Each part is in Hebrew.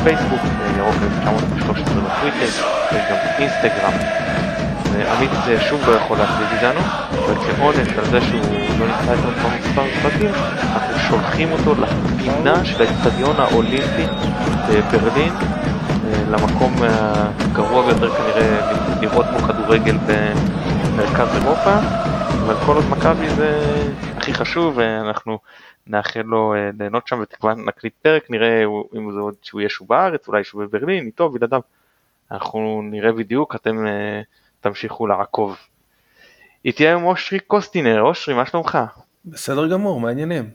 בפייסבוק, ירוק 1913 בטוויטר, יש גם אינסטגרם. עמית שוב לא יכול להקליט איתנו, וכעונש על זה שהוא לא נמצא איתנו כבר מספר משפטים, אנחנו שולחים אותו לפינה של האצטדיון האולימפי בברלין, למקום הגרוע ביותר כנראה לראות כמו כדורגל במרכז אירופה, אבל כל עוד מכבי זה הכי חשוב ואנחנו נאחל לו ליהנות שם ותקווה נקליט פרק, נראה אם זה עוד שהוא יהיה שהוא בארץ, אולי שהוא בברלין, איתו, בלעדיו. אנחנו נראה בדיוק, אתם תמשיכו לעקוב. איתי היום אושרי קוסטינר, אושרי, מה שלומך? בסדר גמור, מה העניינים?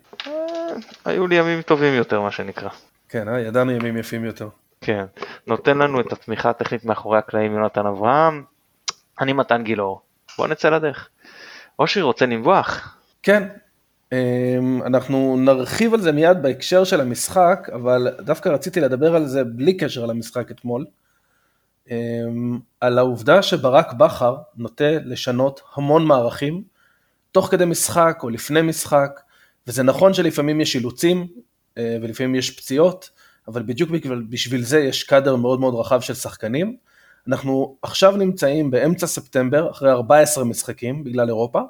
היו לי ימים טובים יותר, מה שנקרא. כן, אה? ידענו ימים יפים יותר. כן, נותן לנו את התמיכה הטכנית מאחורי הקלעים יונתן אברהם, אני מתן גילאור, בוא נצא לדרך. אושרי רוצה לנבוח? כן, אנחנו נרחיב על זה מיד בהקשר של המשחק, אבל דווקא רציתי לדבר על זה בלי קשר למשחק אתמול. על העובדה שברק בכר נוטה לשנות המון מערכים, תוך כדי משחק או לפני משחק, וזה נכון שלפעמים יש אילוצים ולפעמים יש פציעות, אבל בדיוק בשביל זה יש קאדר מאוד מאוד רחב של שחקנים. אנחנו עכשיו נמצאים באמצע ספטמבר, אחרי 14 משחקים בגלל אירופה.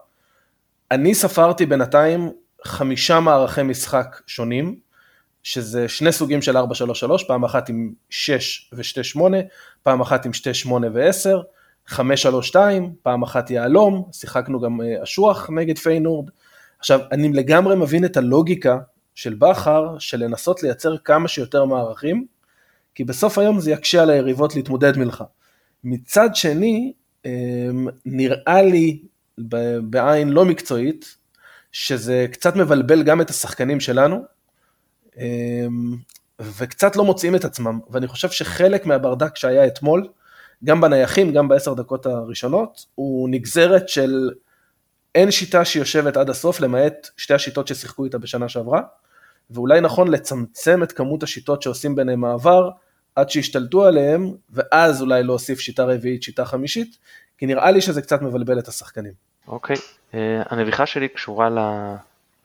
אני ספרתי בינתיים חמישה מערכי משחק שונים, שזה שני סוגים של 4-3-3, פעם אחת עם 6 ו-2-8, פעם אחת עם 2-8 ו-10, 5-3-2, פעם אחת יהלום, שיחקנו גם אשוח נגד פיינורד. עכשיו, אני לגמרי מבין את הלוגיקה של בכר, של לנסות לייצר כמה שיותר מערכים, כי בסוף היום זה יקשה על היריבות להתמודד מלך. מצד שני, נראה לי בעין לא מקצועית, שזה קצת מבלבל גם את השחקנים שלנו, וקצת לא מוצאים את עצמם, ואני חושב שחלק מהברדק שהיה אתמול, גם בנייחים, גם בעשר דקות הראשונות, הוא נגזרת של אין שיטה שיושבת עד הסוף, למעט שתי השיטות ששיחקו איתה בשנה שעברה, ואולי נכון לצמצם את כמות השיטות שעושים ביניהם מעבר, עד שישתלטו עליהם, ואז אולי להוסיף שיטה רביעית, שיטה חמישית, כי נראה לי שזה קצת מבלבל את השחקנים. אוקיי, okay. uh, הנביכה שלי קשורה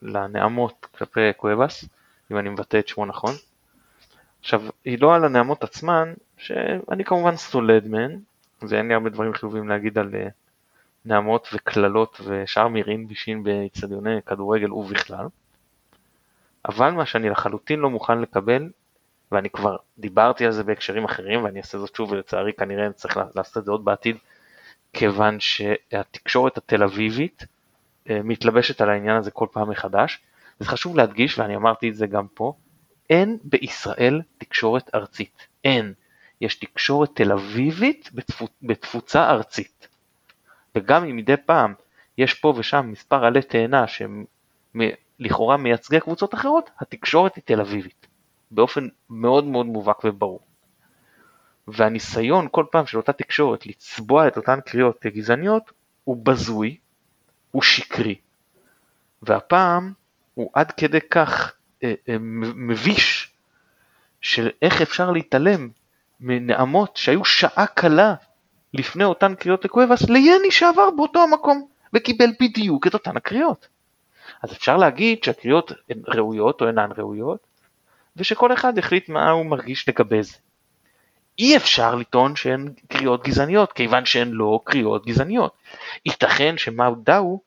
לנעמות כלפי קואבס, אם אני מבטא את שמו נכון. עכשיו, היא לא על הנעמות עצמן, שאני כמובן סולד מהן, ואין לי הרבה דברים חיובים להגיד על uh, נעמות וקללות ושאר מירין בישין באצטדיוני כדורגל ובכלל. אבל מה שאני לחלוטין לא מוכן לקבל, ואני כבר דיברתי על זה בהקשרים אחרים ואני אעשה זאת שוב ולצערי כנראה אני צריך לעשות את זה עוד בעתיד, כיוון שהתקשורת התל אביבית אה, מתלבשת על העניין הזה כל פעם מחדש. זה חשוב להדגיש ואני אמרתי את זה גם פה, אין בישראל תקשורת ארצית, אין. יש תקשורת תל אביבית בתפוצה ארצית. וגם אם מדי פעם יש פה ושם מספר עלי תאנה שהם לכאורה מייצגי קבוצות אחרות, התקשורת היא תל אביבית, באופן מאוד מאוד מובהק וברור. והניסיון כל פעם של אותה תקשורת לצבוע את אותן קריאות כגזעניות הוא בזוי, הוא שקרי. והפעם הוא עד כדי כך אה, אה, מביש של איך אפשר להתעלם מנעמות שהיו שעה קלה לפני אותן קריאות לקואבס ליני שעבר באותו המקום וקיבל בדיוק את אותן הקריאות. אז אפשר להגיד שהקריאות הן ראויות או אינן ראויות, ושכל אחד החליט מה הוא מרגיש לגבי זה. אי אפשר לטעון שהן קריאות גזעניות, כיוון שהן לא קריאות גזעניות. ייתכן שמאו דאו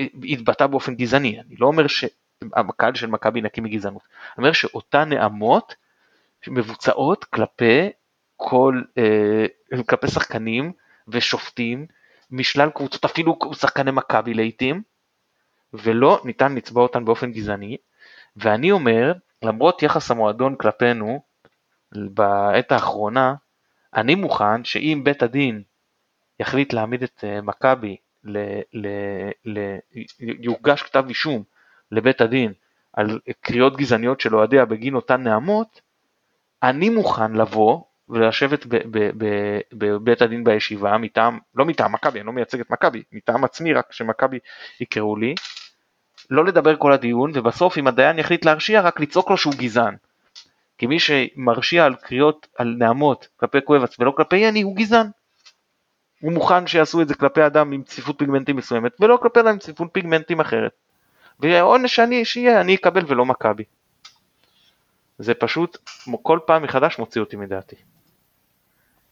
אה, התבטא באופן גזעני, אני לא אומר שהקהל של מכבי נקי מגזענות, אני אומר שאותן נעמות מבוצעות כלפי כל, אה, כלפי שחקנים ושופטים משלל קבוצות, אפילו שחקני מכבי לעיתים, ולא ניתן לצבוע אותן באופן גזעני, ואני אומר, למרות יחס המועדון כלפינו בעת האחרונה, אני מוכן שאם בית הדין יחליט להעמיד את אה, מכבי, יוגש כתב אישום לבית הדין על קריאות גזעניות של אוהדיה בגין אותן נעמות, אני מוכן לבוא ולשבת בבית הדין בישיבה מטעם, לא מטעם מכבי, אני לא מייצג את מכבי, מטעם עצמי רק שמכבי יקראו לי, לא לדבר כל הדיון ובסוף אם הדיין יחליט להרשיע רק לצעוק לו שהוא גזען. כי מי שמרשיע על קריאות על נעמות כלפי קוובץ ולא כלפי יני הוא גזען. הוא מוכן שיעשו את זה כלפי אדם עם צפיפות פיגמנטים מסוימת ולא כלפי אדם עם צפיפות פיגמנטים אחרת. והעונש שאני שיהיה אני אקבל ולא מכבי. זה פשוט כל פעם מחדש מוציא אותי מדעתי.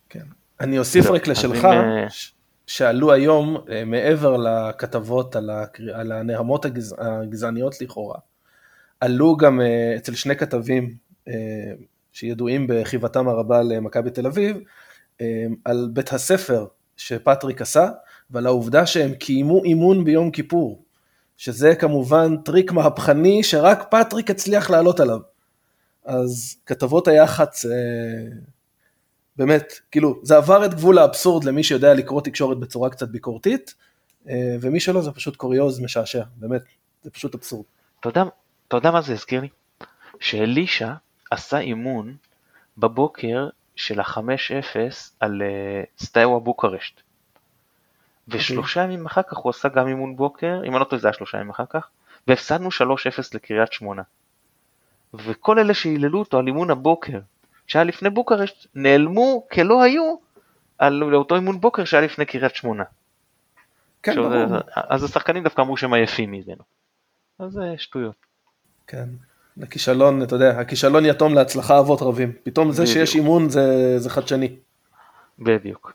כן. אני אוסיף רק לשלך, אם, שעלו היום אה, מעבר לכתבות על, הקר... על הנהמות הגז... הגזעניות לכאורה, עלו גם אה, אצל שני כתבים שידועים בחיבתם הרבה למכבי תל אביב, אה, על בית הספר שפטריק עשה ועל העובדה שהם קיימו אימון ביום כיפור, שזה כמובן טריק מהפכני שרק פטריק הצליח לעלות עליו. אז כתבות היח"צ, אה, באמת, כאילו, זה עבר את גבול האבסורד למי שיודע לקרוא תקשורת בצורה קצת ביקורתית, אה, ומי שלא זה פשוט קוריוז משעשע, באמת, זה פשוט אבסורד. אתה יודע, אתה יודע מה זה הזכיר לי? שאלישע עשה אימון בבוקר של ה-5-0 על uh, סטאיווה בוקרשט. ושלושה ימים אחר כך הוא עשה גם אימון בוקר, אם אני לא טועה זה היה שלושה ימים אחר כך, והפסדנו 3-0 לקריית שמונה. וכל אלה שהיללו אותו על אימון הבוקר שהיה לפני בוקרשט, נעלמו כלא היו על לאותו אימון בוקר שהיה לפני קריית שמונה. כן, ברור. אז השחקנים דווקא אמרו שהם עייפים ממנו. אז זה שטויות. כן. הכישלון, אתה יודע, הכישלון יתום להצלחה אבות רבים. פתאום זה בדיוק. שיש אימון זה, זה חדשני. בדיוק.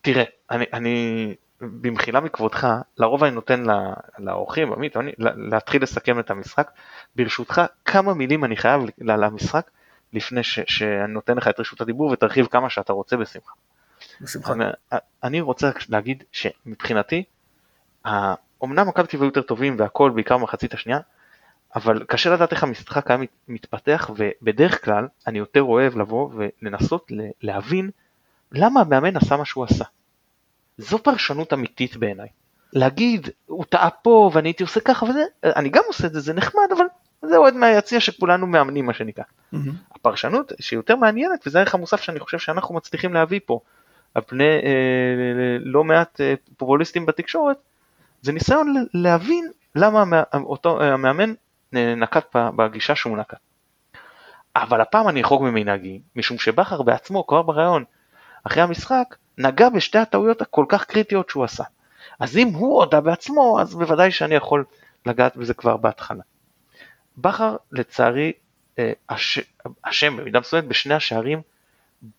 תראה, אני, אני במחילה מכבודך, לרוב אני נותן לאורחים, עמית, אני, לה- להתחיל לסכם את המשחק. ברשותך, כמה מילים אני חייב למשחק לפני ש, שאני נותן לך את רשות הדיבור ותרחיב כמה שאתה רוצה בשמחה. בשמחה. אני, אני רוצה להגיד שמבחינתי, אמנם מכבי היו יותר טובים והכל, בעיקר במחצית השנייה, אבל קשה לדעת איך המשחק היה מת- מתפתח, ובדרך כלל אני יותר אוהב לבוא ולנסות להבין למה המאמן עשה מה שהוא עשה. זו פרשנות אמיתית בעיניי. להגיד, הוא טעה פה ואני הייתי עושה ככה וזה, אני גם עושה את זה, זה נחמד, אבל זה אוהד מהיציע שכולנו מאמנים מה שנקרא. מהמם. הפרשנות שיותר מעניינת, וזה הערך המוסף שאני חושב שאנחנו מצליחים להביא פה, על פני אה, לא מעט אה, פופוליסטים בתקשורת, זה ניסיון להבין למה המא- אותו אה, המאמן נקט בגישה שהוא נקט. אבל הפעם אני אחרוג ממנהגי, משום שבכר בעצמו כבר בריאיון אחרי המשחק נגע בשתי הטעויות הכל כך קריטיות שהוא עשה. אז אם הוא הודה בעצמו, אז בוודאי שאני יכול לגעת בזה כבר בהתחלה. בכר לצערי אה, אש- אשם במידה מסוימת בשני השערים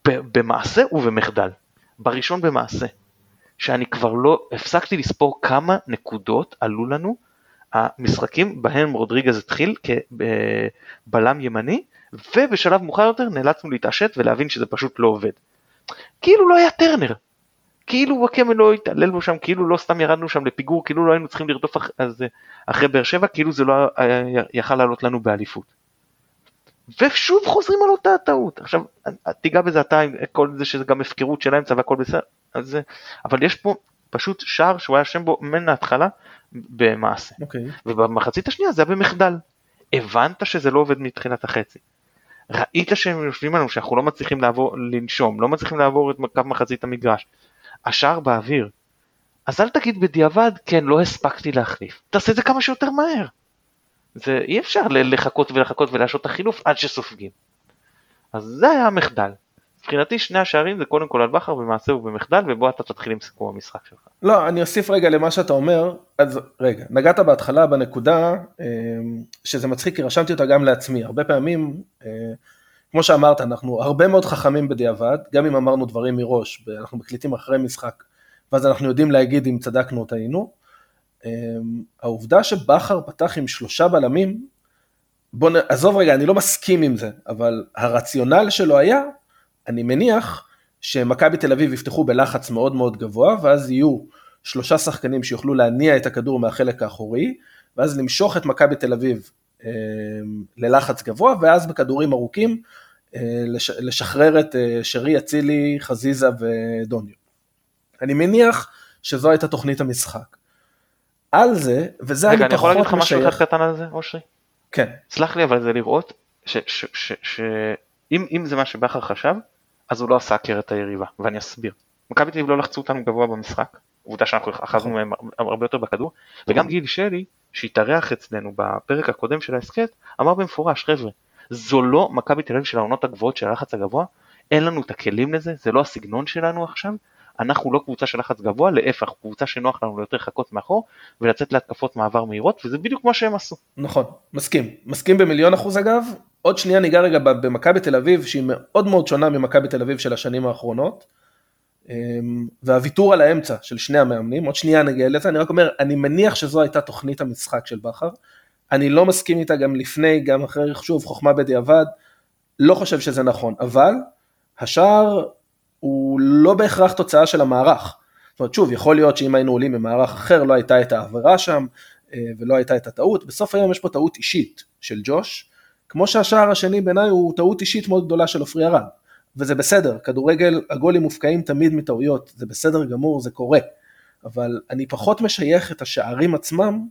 במעשה ובמחדל. בראשון במעשה, שאני כבר לא, הפסקתי לספור כמה נקודות עלו לנו המשחקים בהם רודריגז התחיל כבלם ימני, ובשלב מאוחר יותר נאלצנו להתעשת ולהבין שזה פשוט לא עובד. כאילו לא היה טרנר, כאילו וואקמה לא התעלל בו שם, כאילו לא סתם ירדנו שם לפיגור, כאילו לא היינו צריכים לרדוף אח, אז, אחרי באר שבע, כאילו זה לא היה- יכל לעלות לנו באליפות. ושוב חוזרים על אותה הטעות. עכשיו, תיגע בזה אתה עם כל זה שזה גם הפקרות של האמצע והכל בסדר, אז זה, אבל יש פה פשוט שער שהוא היה אשם בו מן ההתחלה במעשה. אוקיי. ובמחצית השנייה זה היה במחדל. הבנת שזה לא עובד מתחילת החצי. ראית שהם יושבים עלינו שאנחנו לא מצליחים לעבור, לנשום, לא מצליחים לעבור את קו מחצית המגרש. השער באוויר. אז אל תגיד בדיעבד, כן, לא הספקתי להחליף. תעשה את זה כמה שיותר מהר. זה אי אפשר לחכות ולחכות ולהשעות את החילוף עד שסופגים. אז זה היה המחדל. מבחינתי שני השערים זה קודם כל על בכר במעשה ובמחדל, ובוא אתה תתחיל עם סיכום המשחק שלך. לא, אני אוסיף רגע למה שאתה אומר, אז רגע, נגעת בהתחלה בנקודה אה, שזה מצחיק כי רשמתי אותה גם לעצמי, הרבה פעמים, אה, כמו שאמרת, אנחנו הרבה מאוד חכמים בדיעבד, גם אם אמרנו דברים מראש, אנחנו מקליטים אחרי משחק, ואז אנחנו יודעים להגיד אם צדקנו או טעינו. אה, העובדה שבכר פתח עם שלושה בלמים, בוא נעזוב רגע, אני לא מסכים עם זה, אבל הרציונל שלו היה, אני מניח, שמכבי תל אביב יפתחו בלחץ מאוד מאוד גבוה, ואז יהיו שלושה שחקנים שיוכלו להניע את הכדור מהחלק האחורי, ואז למשוך את מכבי תל אביב אה, ללחץ גבוה, ואז בכדורים ארוכים אה, לש, לשחרר את אה, שרי, אצילי, חזיזה ודוניו. אני מניח שזו הייתה תוכנית המשחק. על זה, וזה רגע, אני יכול להגיד לך משהו אחד קטן על זה, אושרי? כן, סלח לי, אבל זה לראות שאם אם זה מה שבכר חשב, אז הוא לא עשה הכר את היריבה, ואני אסביר. מכבי תל אביב לא לחצו אותנו גבוה במשחק, עובדה שאנחנו אחזנו מהם הרבה יותר בכדור, וגם גיל שלי, שהתארח אצלנו בפרק הקודם של ההסכת, אמר במפורש, חבר'ה, זו לא מכבי תל אביב של העונות הגבוהות של הלחץ הגבוה, אין לנו את הכלים לזה, זה לא הסגנון שלנו עכשיו, אנחנו לא קבוצה של לחץ גבוה, להפך, קבוצה שנוח לנו יותר לחכות מאחור ולצאת להתקפות מעבר מהירות, וזה בדיוק מה שהם עשו. נכון, מסכים. מסכים במיליון אחוז אגב. עוד שנייה ניגע רגע במכבי תל אביב, שהיא מאוד מאוד שונה ממכבי תל אביב של השנים האחרונות. אמ, והוויתור על האמצע של שני המאמנים, עוד שנייה נגיע לזה, אני רק אומר, אני מניח שזו הייתה תוכנית המשחק של בכר. אני לא מסכים איתה גם לפני, גם אחרי, שוב, חוכמה בדיעבד, לא חושב שזה נכון, אבל השער לא בהכרח תוצאה של המערך. זאת אומרת, שוב, יכול להיות שאם היינו עולים ממערך אחר לא הייתה את העבירה שם אה, ולא הייתה את הטעות, בסוף היום יש פה טעות אישית של ג'וש, כמו שהשער השני בעיניי הוא טעות אישית מאוד גדולה של עופרי ארד, וזה בסדר, כדורגל, הגולים מופקעים תמיד מטעויות, זה בסדר גמור, זה קורה, אבל אני פחות משייך את השערים עצמם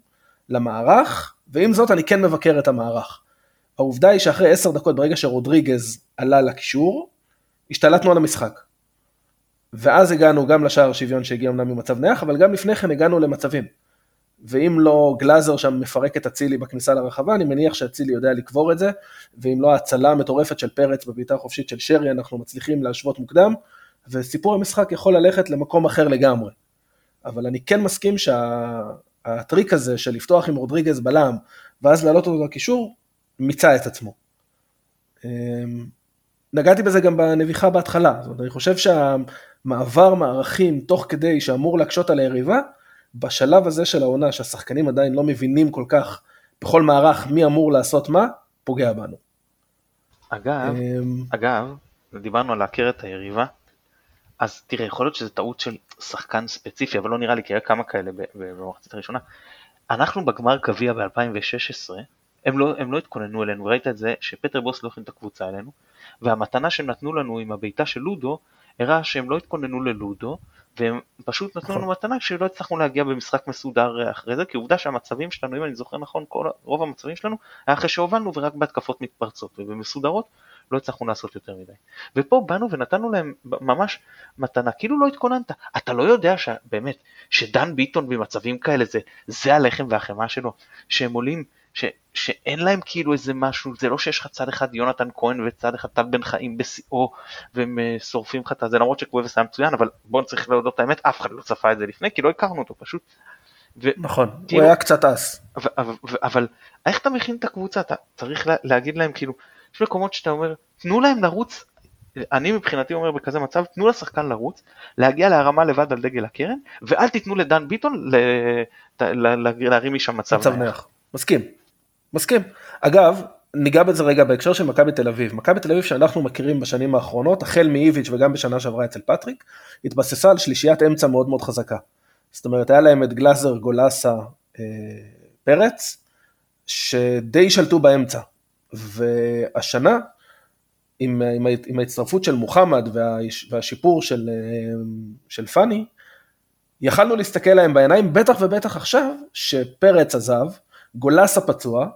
למערך, ועם זאת אני כן מבקר את המערך. העובדה היא שאחרי עשר דקות, ברגע שרודריגז עלה לקישור, השתלטנו על המשחק. ואז הגענו גם לשער שוויון שהגיע אמנם ממצב נייח, אבל גם לפני כן הגענו למצבים. ואם לא גלאזר שם מפרק את אצילי בכניסה לרחבה, אני מניח שאצילי יודע לקבור את זה, ואם לא ההצלה המטורפת של פרץ בבעיטה החופשית של שרי, אנחנו מצליחים להשוות מוקדם, וסיפור המשחק יכול ללכת למקום אחר לגמרי. אבל אני כן מסכים שהטריק שה... הזה של לפתוח עם רודריגז בלם, ואז להעלות אותו לקישור, מיצה את עצמו. אמ, נגעתי בזה גם בנביחה בהתחלה, זאת אומרת, אני חושב שהמעבר מערכים תוך כדי שאמור להקשות על היריבה, בשלב הזה של העונה, שהשחקנים עדיין לא מבינים כל כך בכל מערך מי אמור לעשות מה, פוגע בנו. אגב, אמ, אגב, דיברנו על להכיר את היריבה, אז תראה, יכול להיות שזו טעות של שחקן ספציפי, אבל לא נראה לי, כי היה כמה כאלה במחצית הראשונה. אנחנו בגמר גביע ב-2016, הם לא, הם לא התכוננו אלינו, וראית את זה שפטר בוס לא הכין את הקבוצה אלינו, והמתנה שהם נתנו לנו עם הבעיטה של לודו, הראה שהם לא התכוננו ללודו, והם פשוט נתנו לנו נכון. מתנה כשלא הצלחנו להגיע במשחק מסודר אחרי זה, כי עובדה שהמצבים שלנו, אם אני זוכר נכון, כל, רוב המצבים שלנו היה אחרי שהובלנו ורק בהתקפות מתפרצות, ובמסודרות לא הצלחנו לעשות יותר מדי. ופה באנו ונתנו להם ממש מתנה, כאילו לא התכוננת. אתה לא יודע באמת, שדן ביטון במצבים כאלה זה, זה הלחם והחמאה שלו, שהם עולים ש, שאין להם כאילו איזה משהו, זה לא שיש לך צד אחד יונתן כהן וצד אחד טל בן חיים בשיאו והם uh, שורפים לך את זה, למרות שקוויבס היה מצוין, אבל בוא נצטרך להודות את האמת, אף אחד לא צפה את זה לפני, כי לא הכרנו אותו פשוט. ו- נכון, כאילו, הוא היה קצת אס. אבל, אבל, אבל איך אתה מכין את הקבוצה, אתה צריך לה, להגיד להם כאילו, יש מקומות שאתה אומר, תנו להם לרוץ, אני מבחינתי אומר בכזה מצב, תנו לשחקן לרוץ, להגיע להרמה לבד על דגל הקרן, ואל תיתנו לדן ביטון ל- ל- ל- להרים משם מצב, מצב נח. מסכים. מסכים. אגב, ניגע בזה רגע בהקשר של מכבי תל אביב. מכבי תל אביב שאנחנו מכירים בשנים האחרונות, החל מאיביץ' וגם בשנה שעברה אצל פטריק, התבססה על שלישיית אמצע מאוד מאוד חזקה. זאת אומרת, היה להם את גלאזר, גולסה, אה, פרץ, שדי שלטו באמצע. והשנה, עם, עם, עם ההצטרפות של מוחמד וה, והשיפור של, אה, של פאני, יכלנו להסתכל להם בעיניים, בטח ובטח עכשיו, שפרץ עזב, גולסה פצוע,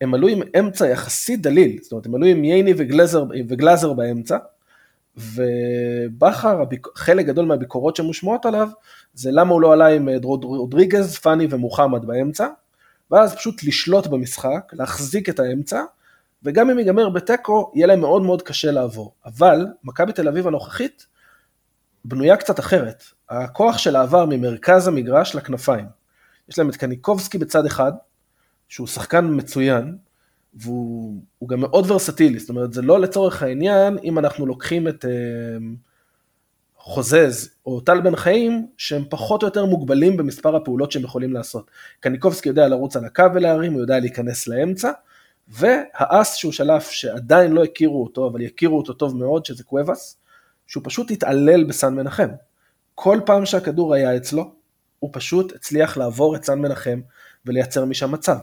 הם עלו עם אמצע יחסית דליל, זאת אומרת הם עלו עם ייני וגלזר, וגלזר באמצע, ובכר, חלק גדול מהביקורות שמושמעות עליו, זה למה הוא לא עלה עם רודריגז, פאני ומוחמד באמצע, ואז פשוט לשלוט במשחק, להחזיק את האמצע, וגם אם ייגמר בתיקו, יהיה להם מאוד מאוד קשה לעבור. אבל, מכבי תל אביב הנוכחית, בנויה קצת אחרת. הכוח שלה עבר ממרכז המגרש לכנפיים. יש להם את קניקובסקי בצד אחד, שהוא שחקן מצוין, והוא גם מאוד ורסטילי, זאת אומרת זה לא לצורך העניין אם אנחנו לוקחים את uh, חוזז או טל בן חיים שהם פחות או יותר מוגבלים במספר הפעולות שהם יכולים לעשות. קניקובסקי יודע לרוץ על הקו ולהרים, הוא יודע להיכנס לאמצע, והאס שהוא שלף שעדיין לא הכירו אותו אבל יכירו אותו טוב מאוד שזה קוובס, שהוא פשוט התעלל בסן מנחם. כל פעם שהכדור היה אצלו, הוא פשוט הצליח לעבור את סן מנחם ולייצר משם מצב.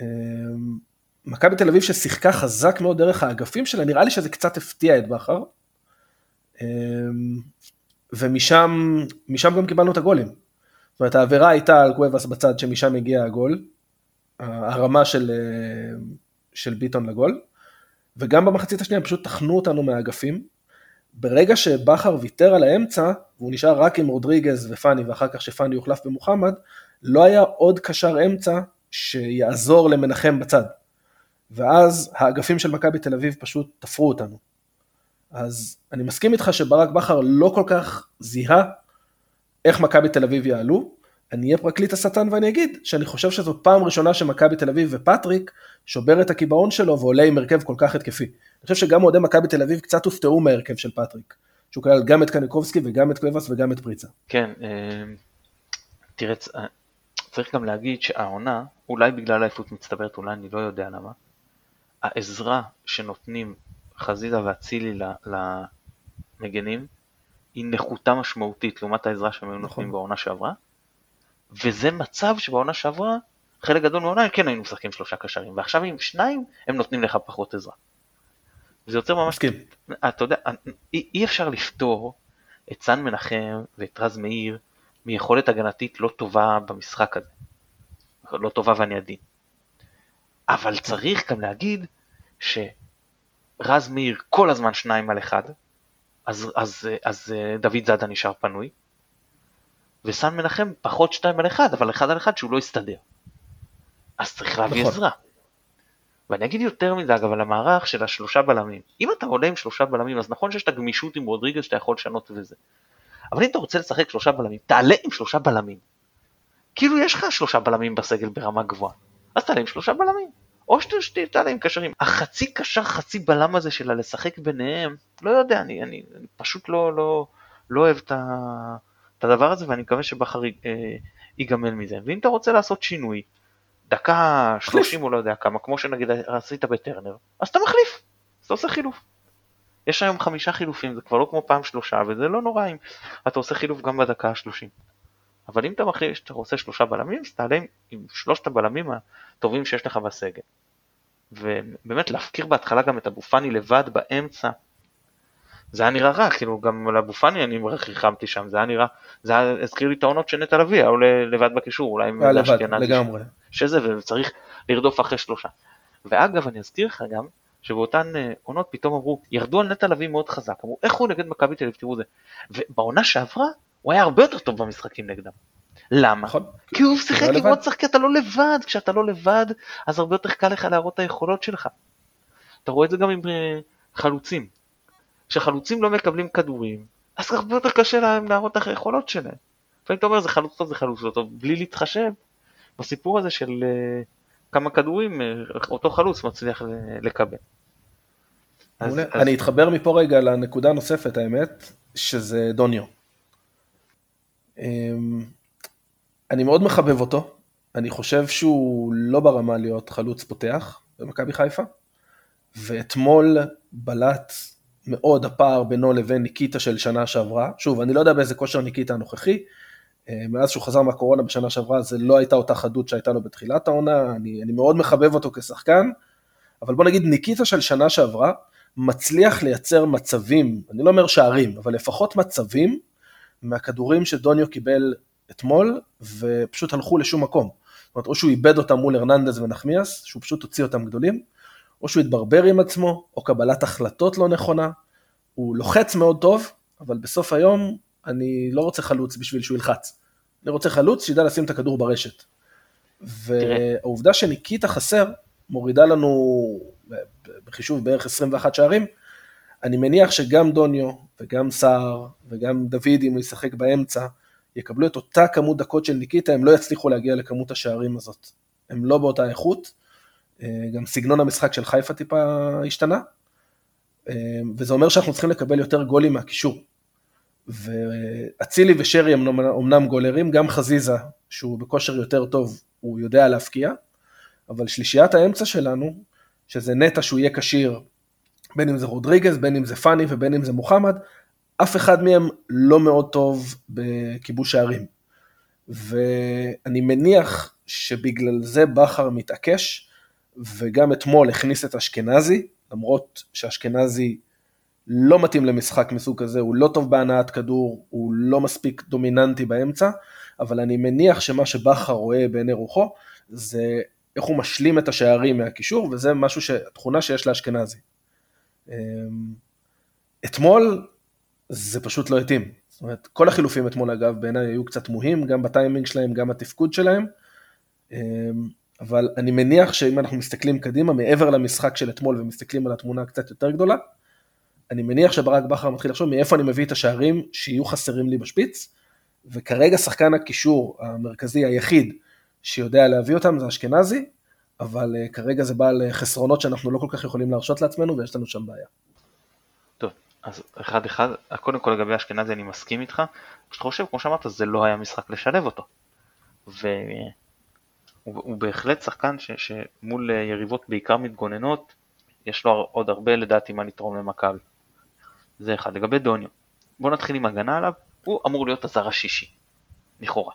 אמ, מכבי תל אביב ששיחקה חזק מאוד דרך האגפים שלה, נראה לי שזה קצת הפתיע את בכר. אמ, ומשם גם קיבלנו את הגולים. זאת אומרת העבירה הייתה על קוובס בצד שמשם הגיע הגול, הרמה של, אה, של ביטון לגול, וגם במחצית השנייה פשוט טחנו אותנו מהאגפים. ברגע שבכר ויתר על האמצע, והוא נשאר רק עם רודריגז ופאני, ואחר כך שפאני יוחלף במוחמד, לא היה עוד קשר אמצע שיעזור למנחם בצד. ואז האגפים של מכבי תל אביב פשוט תפרו אותנו. אז אני מסכים איתך שברק בכר לא כל כך זיהה איך מכבי תל אביב יעלו, אני אהיה פרקליט השטן ואני אגיד שאני חושב שזאת פעם ראשונה שמכבי תל אביב ופטריק שובר את הקיבעון שלו ועולה עם הרכב כל כך התקפי. אני חושב שגם אוהדי מכבי תל אביב קצת הופתעו מההרכב של פטריק, שהוא כלל גם את קניקובסקי וגם את קלבס וגם את פריצה. כן, אה, תראה, אה, צריך גם להגיד שהעונה, אולי בגלל העייפות מצטברת, אולי אני לא יודע למה, העזרה שנותנים חזיזה ואצילי למגנים, היא נחותה משמעותית לעומת העזרה שהם היו נותנים נכון. בעונה שעברה, וזה מצב שבעונה שעברה, חלק גדול מהעונה כן היינו משחקים שלושה קשרים, ועכשיו עם שניים הם נותנים לך פחות עזרה. זה יוצר ממש, מסכים. אתה יודע, אי, אי אפשר לפתור את סן מנחם ואת רז מאיר מיכולת הגנתית לא טובה במשחק הזה. לא טובה ואני עדין. אבל צריך גם להגיד שרז מאיר כל הזמן שניים על אחד, אז, אז, אז דוד זאדה נשאר פנוי, וסן מנחם פחות שתיים על אחד, אבל אחד על אחד שהוא לא יסתדר. אז צריך להביא נכון. עזרה. ואני אגיד יותר מזה אגב על המערך של השלושה בלמים. אם אתה עולה עם שלושה בלמים, אז נכון שיש את הגמישות עם רודריגז שאתה יכול לשנות וזה. אבל אם אתה רוצה לשחק שלושה בלמים, תעלה עם שלושה בלמים. כאילו יש לך שלושה בלמים בסגל ברמה גבוהה. אז תעלה עם שלושה בלמים. או שתעלה עם קשרים. החצי קשר חצי בלם הזה של הלשחק ביניהם, לא יודע, אני, אני, אני פשוט לא, לא, לא אוהב את, ה, את הדבר הזה ואני מקווה שבכר אה, ייגמל מזה. ואם אתה רוצה לעשות שינוי, דקה שלושים או לא יודע כמה, כמו שנגיד עשית בטרנר, אז אתה מחליף, אז אתה עושה חילוף. יש היום חמישה חילופים, זה כבר לא כמו פעם שלושה, וזה לא נורא אם אתה עושה חילוף גם בדקה השלושים. אבל אם אתה מחליט שאתה רוצה שלושה בלמים, אז תעלה עם, עם שלושת הבלמים הטובים שיש לך בסגל. ובאמת להפקיר בהתחלה גם את אבו פאני לבד באמצע, זה היה נראה רע, כאילו גם לאבו פאני אני ריחמתי שם, זה היה נראה, זה היה, הזכיר לי את העונות של נטע לביא, היה לבד בקישור, אולי עם אשכנזי. לגמרי. שזה, וצריך לרדוף אחרי שלושה. ואגב, אני אזכיר לך גם, שבאותן אה, עונות פתאום אמרו, ירדו על נטע לביא מאוד חזק, אמרו, איך הוא נגד מכבי תל אביב, תראו זה. ובעונה שעברה, הוא היה הרבה יותר טוב במשחקים נגדם. למה? נכון. כי הוא שיחק עם עוד שחקן, אתה לא לבד, כשאתה לא לבד, אז הרבה יותר קל לך להראות את היכולות שלך. אתה רואה את זה גם עם אה, חלוצים. כשחלוצים לא מקבלים כדורים, אז הרבה יותר קשה להם להראות את היכולות שלהם. לפעמים אתה אומר זה חלוץ טוב זה חלוץ לא טוב, בלי להתחשב בסיפור הזה של uh, כמה כדורים uh, אותו חלוץ מצליח לקבל. אז, אז... אני אתחבר מפה רגע לנקודה נוספת האמת, שזה דוניו. Um, אני מאוד מחבב אותו, אני חושב שהוא לא ברמה להיות חלוץ פותח במכבי חיפה, ואתמול בלט מאוד הפער בינו לבין ניקיטה של שנה שעברה. שוב, אני לא יודע באיזה כושר ניקיטה הנוכחי, אה, מאז שהוא חזר מהקורונה בשנה שעברה זה לא הייתה אותה חדות שהייתה לו בתחילת העונה, אני, אני מאוד מחבב אותו כשחקן, אבל בוא נגיד ניקיטה של שנה שעברה מצליח לייצר מצבים, אני לא אומר שערים, אבל לפחות מצבים מהכדורים שדוניו קיבל אתמול ופשוט הלכו לשום מקום. זאת אומרת, או שהוא איבד אותם מול הרננדז ונחמיאס, שהוא פשוט הוציא אותם גדולים, או שהוא התברבר עם עצמו, או קבלת החלטות לא נכונה. הוא לוחץ מאוד טוב, אבל בסוף היום אני לא רוצה חלוץ בשביל שהוא ילחץ. אני רוצה חלוץ שידע לשים את הכדור ברשת. והעובדה שניקיטה חסר, מורידה לנו בחישוב בערך 21 שערים, אני מניח שגם דוניו וגם סער וגם דוד, אם הוא ישחק באמצע, יקבלו את אותה כמות דקות של ניקיטה, הם לא יצליחו להגיע לכמות השערים הזאת. הם לא באותה איכות, אה, גם סגנון המשחק של חיפה טיפה השתנה, אה, וזה אומר שאנחנו צריכים לקבל יותר גולים מהקישור. ואצילי ושרי הם אמנם גולרים, גם חזיזה, שהוא בכושר יותר טוב, הוא יודע להפקיע, אבל שלישיית האמצע שלנו, שזה נטע שהוא יהיה כשיר, בין אם זה רודריגז, בין אם זה פאני ובין אם זה מוחמד, אף אחד מהם לא מאוד טוב בכיבוש שערים. ואני מניח שבגלל זה בכר מתעקש, וגם אתמול הכניס את אשכנזי, למרות שאשכנזי לא מתאים למשחק מסוג כזה, הוא לא טוב בהנעת כדור, הוא לא מספיק דומיננטי באמצע, אבל אני מניח שמה שבכר רואה בעיני רוחו, זה איך הוא משלים את השערים מהקישור, וזה משהו, ש... תכונה שיש לאשכנזי. אמ, אתמול זה פשוט לא התאים. זאת אומרת, כל החילופים אתמול אגב בעיניי היו קצת תמוהים, גם בטיימינג שלהם, גם התפקוד שלהם. אמ, אבל אני מניח שאם אנחנו מסתכלים קדימה, מעבר למשחק של אתמול ומסתכלים על התמונה הקצת יותר גדולה, אני מניח שברק בכר מתחיל לחשוב מאיפה אני מביא את השערים שיהיו חסרים לי בשפיץ, וכרגע שחקן הקישור המרכזי היחיד שיודע להביא אותם זה אשכנזי, אבל uh, כרגע זה בא לחסרונות שאנחנו לא כל כך יכולים להרשות לעצמנו ויש לנו שם בעיה. טוב, אז אחד אחד, קודם כל לגבי אשכנזי אני מסכים איתך, פשוט חושב, כמו שאמרת, זה לא היה משחק לשלב אותו. והוא בהחלט שחקן ש, שמול אה, יריבות בעיקר מתגוננות, יש לו עוד הרבה לדעתי מה לתרום למכבי. זה אחד. לגבי דוניו, בוא נתחיל עם הגנה עליו, הוא אמור להיות הזר השישי, לכאורה.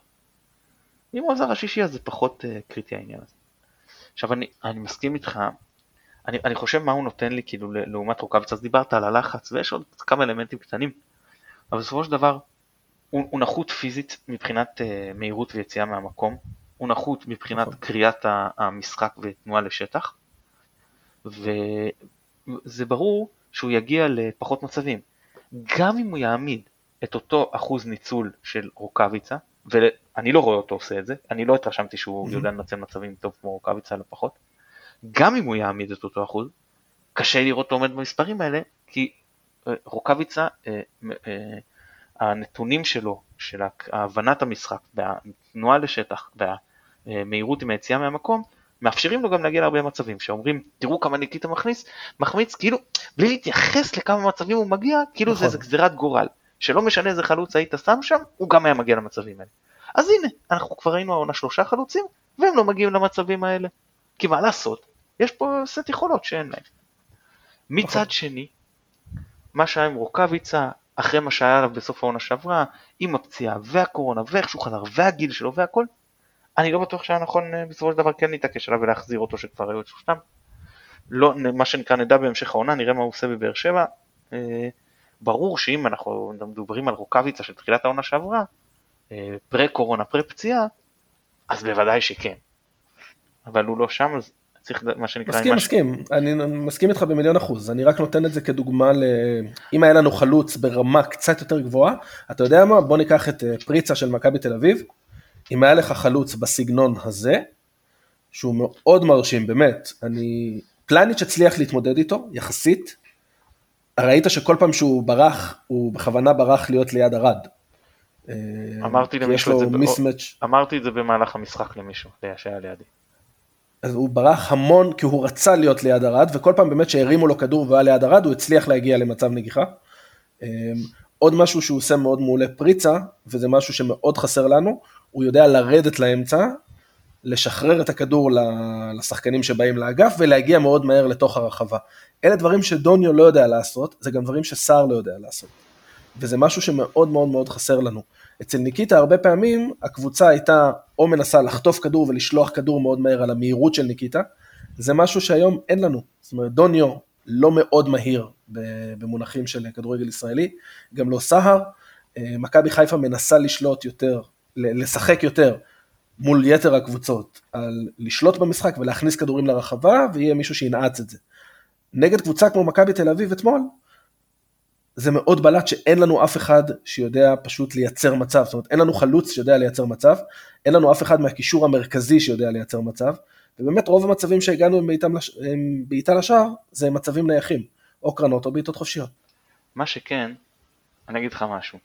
אם הוא הזר השישי אז זה פחות uh, קריטי העניין הזה. עכשיו אני, אני מסכים איתך, אני, אני חושב מה הוא נותן לי כאילו לעומת רוקאביץ, אז דיברת על הלחץ ויש עוד כמה אלמנטים קטנים, אבל בסופו של דבר הוא, הוא נחות פיזית מבחינת uh, מהירות ויציאה מהמקום, הוא נחות מבחינת נכון. קריאת המשחק ותנועה לשטח, וזה ברור שהוא יגיע לפחות מצבים. גם אם הוא יעמיד את אותו אחוז ניצול של רוקאביצה, ואני לא רואה אותו עושה את זה, אני לא התרשמתי שהוא mm-hmm. יודע לנצל מצבים טוב כמו רוקאביצה לפחות, גם אם הוא יעמיד את אותו אחוז, קשה לראות אותו עומד במספרים האלה, כי אה, רוקאביצה, אה, אה, הנתונים שלו, של הבנת המשחק, והתנועה לשטח, והמהירות עם היציאה מהמקום, מאפשרים לו גם להגיע להרבה מצבים, שאומרים תראו כמה ניקיטה מכניס, מחמיץ כאילו בלי להתייחס לכמה מצבים הוא מגיע, כאילו נכון. זה גזירת גורל, שלא משנה איזה חלוץ היית שם שם, הוא גם היה מגיע למצבים האלה. אז הנה, אנחנו כבר ראינו העונה שלושה חלוצים, והם לא מגיעים למצבים האלה. כי מה לעשות, יש פה סט יכולות שאין להם. מצד נכון. שני, מה שהיה עם רוקאביצה, אחרי מה שהיה עליו בסוף העונה שעברה, עם הפציעה והקורונה ואיך שהוא חזר והגיל שלו והכל, אני לא בטוח שהיה נכון אה, בסופו של דבר כן להתעקש עליו ולהחזיר אותו שכבר היו את שלושתם. לא, מה שנקרא נדע בהמשך העונה, נראה מה הוא עושה בבאר שבע. אה, ברור שאם אנחנו מדברים על רוקאביצה של תחילת העונה שעברה, אה, פרה קורונה, פרה פציעה, אז בוודאי שכן. אבל הוא לא שם, אז צריך מה שנקרא... מסכים, מסכים, ש... אני מסכים איתך במיליון אחוז, אני רק נותן את זה כדוגמה ל... אם היה לנו חלוץ ברמה קצת יותר גבוהה, אתה יודע מה? בוא ניקח את פריצה של מכבי תל אביב, אם היה לך חלוץ בסגנון הזה, שהוא מאוד מרשים, באמת, אני... פלניץ' הצליח להתמודד איתו, יחסית. ראית שכל פעם שהוא ברח, הוא בכוונה ברח להיות ליד ארד. אה, אמרתי למישהו את זה, מיסמץ'. אמרתי את זה במהלך המשחק למישהו, שהיה לידי. אז הוא ברח המון כי הוא רצה להיות ליד ארד, וכל פעם באמת שהרימו לו כדור והיה ליד ארד, הוא הצליח להגיע למצב נגיחה. אה, עוד משהו שהוא עושה מאוד מעולה פריצה, וזה משהו שמאוד חסר לנו, הוא יודע לרדת לאמצע, לשחרר את הכדור לשחקנים שבאים לאגף ולהגיע מאוד מהר לתוך הרחבה. אלה דברים שדוניו לא יודע לעשות, זה גם דברים שסער לא יודע לעשות. וזה משהו שמאוד מאוד מאוד חסר לנו. אצל ניקיטה הרבה פעמים הקבוצה הייתה או מנסה לחטוף כדור ולשלוח כדור מאוד מהר על המהירות של ניקיטה, זה משהו שהיום אין לנו. זאת אומרת, דוניו לא מאוד מהיר במונחים של כדורגל ישראלי, גם לא סהר. אה, מכבי חיפה מנסה לשלוט יותר לשחק יותר מול יתר הקבוצות, על לשלוט במשחק ולהכניס כדורים לרחבה, ויהיה מישהו שינעץ את זה. נגד קבוצה כמו מכבי תל אביב אתמול, זה מאוד בלט שאין לנו אף אחד שיודע פשוט לייצר מצב, זאת אומרת אין לנו חלוץ שיודע לייצר מצב, אין לנו אף אחד מהקישור המרכזי שיודע לייצר מצב, ובאמת רוב המצבים שהגענו עם בעיטה לשער זה מצבים נייחים, או קרנות או בעיטות חופשיות. מה שכן, אני אגיד לך משהו,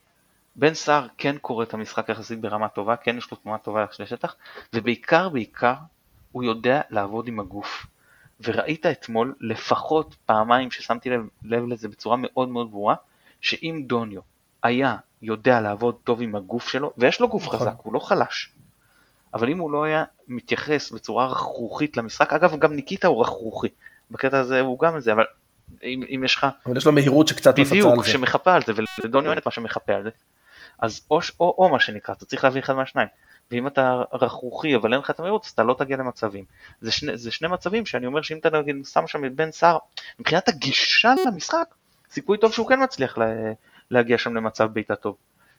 בן סער כן קורא את המשחק יחסית ברמה טובה, כן יש לו תנועה טובה לשטח, ובעיקר בעיקר הוא יודע לעבוד עם הגוף. וראית אתמול לפחות פעמיים ששמתי לב, לב לזה בצורה מאוד מאוד ברורה, שאם דוניו היה יודע לעבוד טוב עם הגוף שלו, ויש לו גוף נכון. חזק, הוא לא חלש, אבל אם הוא לא היה מתייחס בצורה רכרוכית למשחק, אגב גם ניקיטה הוא רכרוכי, בקטע הזה הוא גם זה, אבל אם, אם יש לך... אבל יש לו מהירות שקצת מפצה על זה. בדיוק, שמחפה על זה, ולדוניו אין את מה שמחפה על זה. אז או, או, או מה שנקרא, אתה צריך להביא אחד מהשניים. ואם אתה רכרוכי אבל אין לך את המהירות, אז אתה לא תגיע למצבים. זה שני, זה שני מצבים שאני אומר שאם אתה נגיד שם שם את בן סער, מבחינת הגישה למשחק, סיכוי טוב שהוא כן מצליח לה, להגיע שם למצב בעיטה טוב.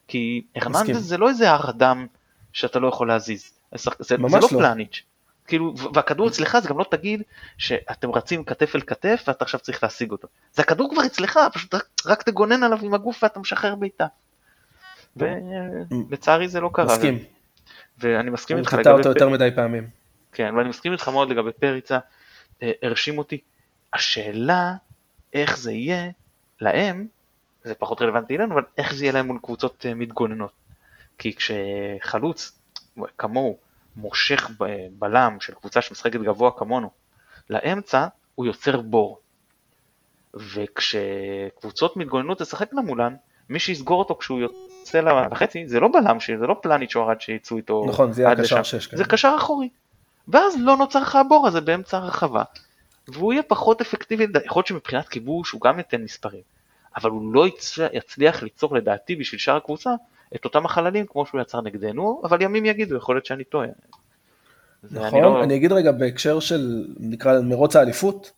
כי הרננדז זה לא איזה הר אדם שאתה לא יכול להזיז. זה, זה לא, לא פלניץ'. כאילו, והכדור אצלך זה גם לא תגיד שאתם רצים כתף אל כתף ואתה עכשיו צריך להשיג אותו. זה הכדור כבר אצלך, פשוט רק, רק תגונן עליו עם הגוף ואתה משחרר בעיטה. ולצערי זה לא קרה. מסכים. ואני מסכים איתך לגבי... הוא קטע אותו יותר מדי פעמים. כן, ואני מסכים איתך מאוד לגבי פריצה, אה, הרשים אותי. השאלה, איך זה יהיה להם, זה פחות רלוונטי אלינו, אבל איך זה יהיה להם מול קבוצות אה, מתגוננות. כי כשחלוץ כמוהו מושך בלם של קבוצה שמשחקת גבוה כמונו לאמצע, הוא יוצר בור. וכשקבוצות מתגוננות תשחקנה מולן, מי שיסגור אותו כשהוא יוצא לחצי זה לא בלם, זה לא פלניץ' או ארד שיצאו איתו נכון, זה יהיה קשר שש. זה קשר אחורי. ואז לא נוצר לך הבור הזה באמצע הרחבה. והוא יהיה פחות אפקטיבי, יכול להיות שמבחינת כיבוש הוא גם ייתן מספרים, אבל הוא לא יצליח ליצור לדעתי בשביל שאר הקבוצה את אותם החללים כמו שהוא יצר נגדנו, אבל ימים יגידו, יכול להיות שאני טועה. נכון, אני, לא... אני אגיד רגע בהקשר של, נקרא מרוץ האליפות,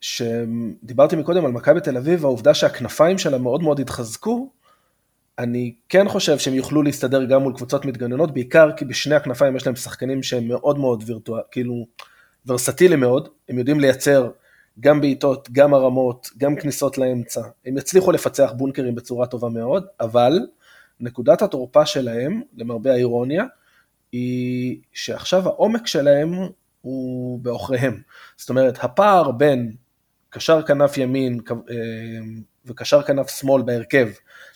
שדיברתי מקודם על מכבי תל אביב, העובדה שהכנפיים שלה מאוד מאוד התחזקו, אני כן חושב שהם יוכלו להסתדר גם מול קבוצות מתגוננות, בעיקר כי בשני הכנפיים יש להם שחקנים שהם מאוד מאוד וירטואל, כאילו ורסטיליים מאוד, הם יודעים לייצר גם בעיטות, גם הרמות, גם כניסות לאמצע, הם יצליחו לפצח בונקרים בצורה טובה מאוד, אבל נקודת התורפה שלהם, למרבה האירוניה, היא שעכשיו העומק שלהם הוא בעוכריהם. זאת אומרת, הפער בין קשר כנף ימין אה, וקשר כנף שמאל בהרכב,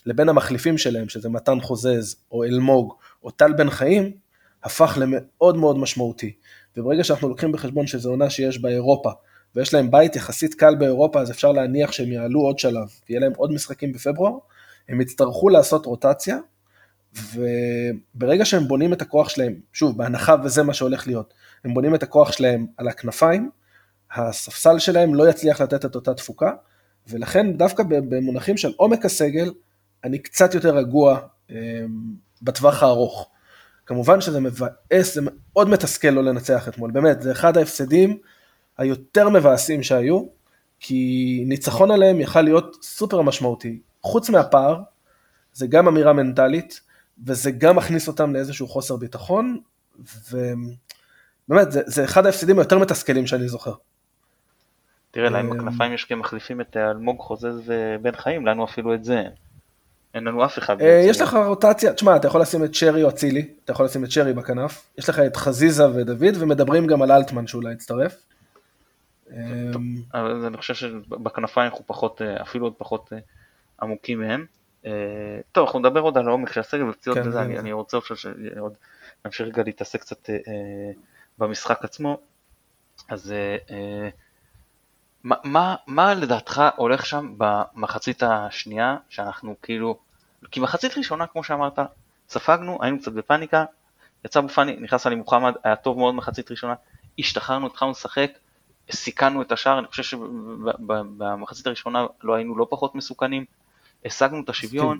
לבין המחליפים שלהם, שזה מתן חוזז, או אלמוג, או טל בן חיים, הפך למאוד מאוד משמעותי. וברגע שאנחנו לוקחים בחשבון שזו עונה שיש בה אירופה, ויש להם בית יחסית קל באירופה, אז אפשר להניח שהם יעלו עוד שלב, ויהיה להם עוד משחקים בפברואר, הם יצטרכו לעשות רוטציה, וברגע שהם בונים את הכוח שלהם, שוב, בהנחה וזה מה שהולך להיות, הם בונים את הכוח שלהם על הכנפיים, הספסל שלהם לא יצליח לתת את אותה תפוקה, ולכן דווקא במונחים של עומק הסגל, אני קצת יותר רגוע אה, בטווח הארוך. כמובן שזה מבאס, זה מאוד מתסכל לא לנצח אתמול, באמת, זה אחד ההפסדים היותר מבאסים שהיו, כי ניצחון עליהם יכל להיות סופר משמעותי. חוץ מהפער, זה גם אמירה מנטלית, וזה גם מכניס אותם לאיזשהו חוסר ביטחון, ובאמת, זה, זה אחד ההפסדים היותר מתסכלים שאני זוכר. תראה, להם אה, בכנפיים יש כמחליפים את אלמוג חוזז ובן חיים, לנו אפילו את זה. אין לנו אף אחד. אה, יש לך רוטציה, תשמע, אתה יכול לשים את שרי או אצילי, אתה יכול לשים את שרי בכנף, יש לך את חזיזה ודוד, ומדברים גם על אלטמן שאולי יצטרף. אז אני חושב שבכנפיים אנחנו פחות, אה, אפילו עוד פחות עמוקים מהם. טוב, אנחנו נדבר עוד על העומק של הסגל ופציעות כן, וזה, אני רוצה עוד נמשיך רגע להתעסק קצת במשחק עצמו. אז מה, מה, מה לדעתך הולך שם במחצית השנייה, שאנחנו כאילו, כי מחצית ראשונה כמו שאמרת, ספגנו, היינו קצת בפאניקה, יצא בפאני, נכנס עלי מוחמד, היה טוב מאוד מחצית ראשונה, השתחררנו, התחלנו לשחק, סיכנו את השער, אני חושב שבמחצית הראשונה לא היינו לא פחות מסוכנים, השגנו את השוויון,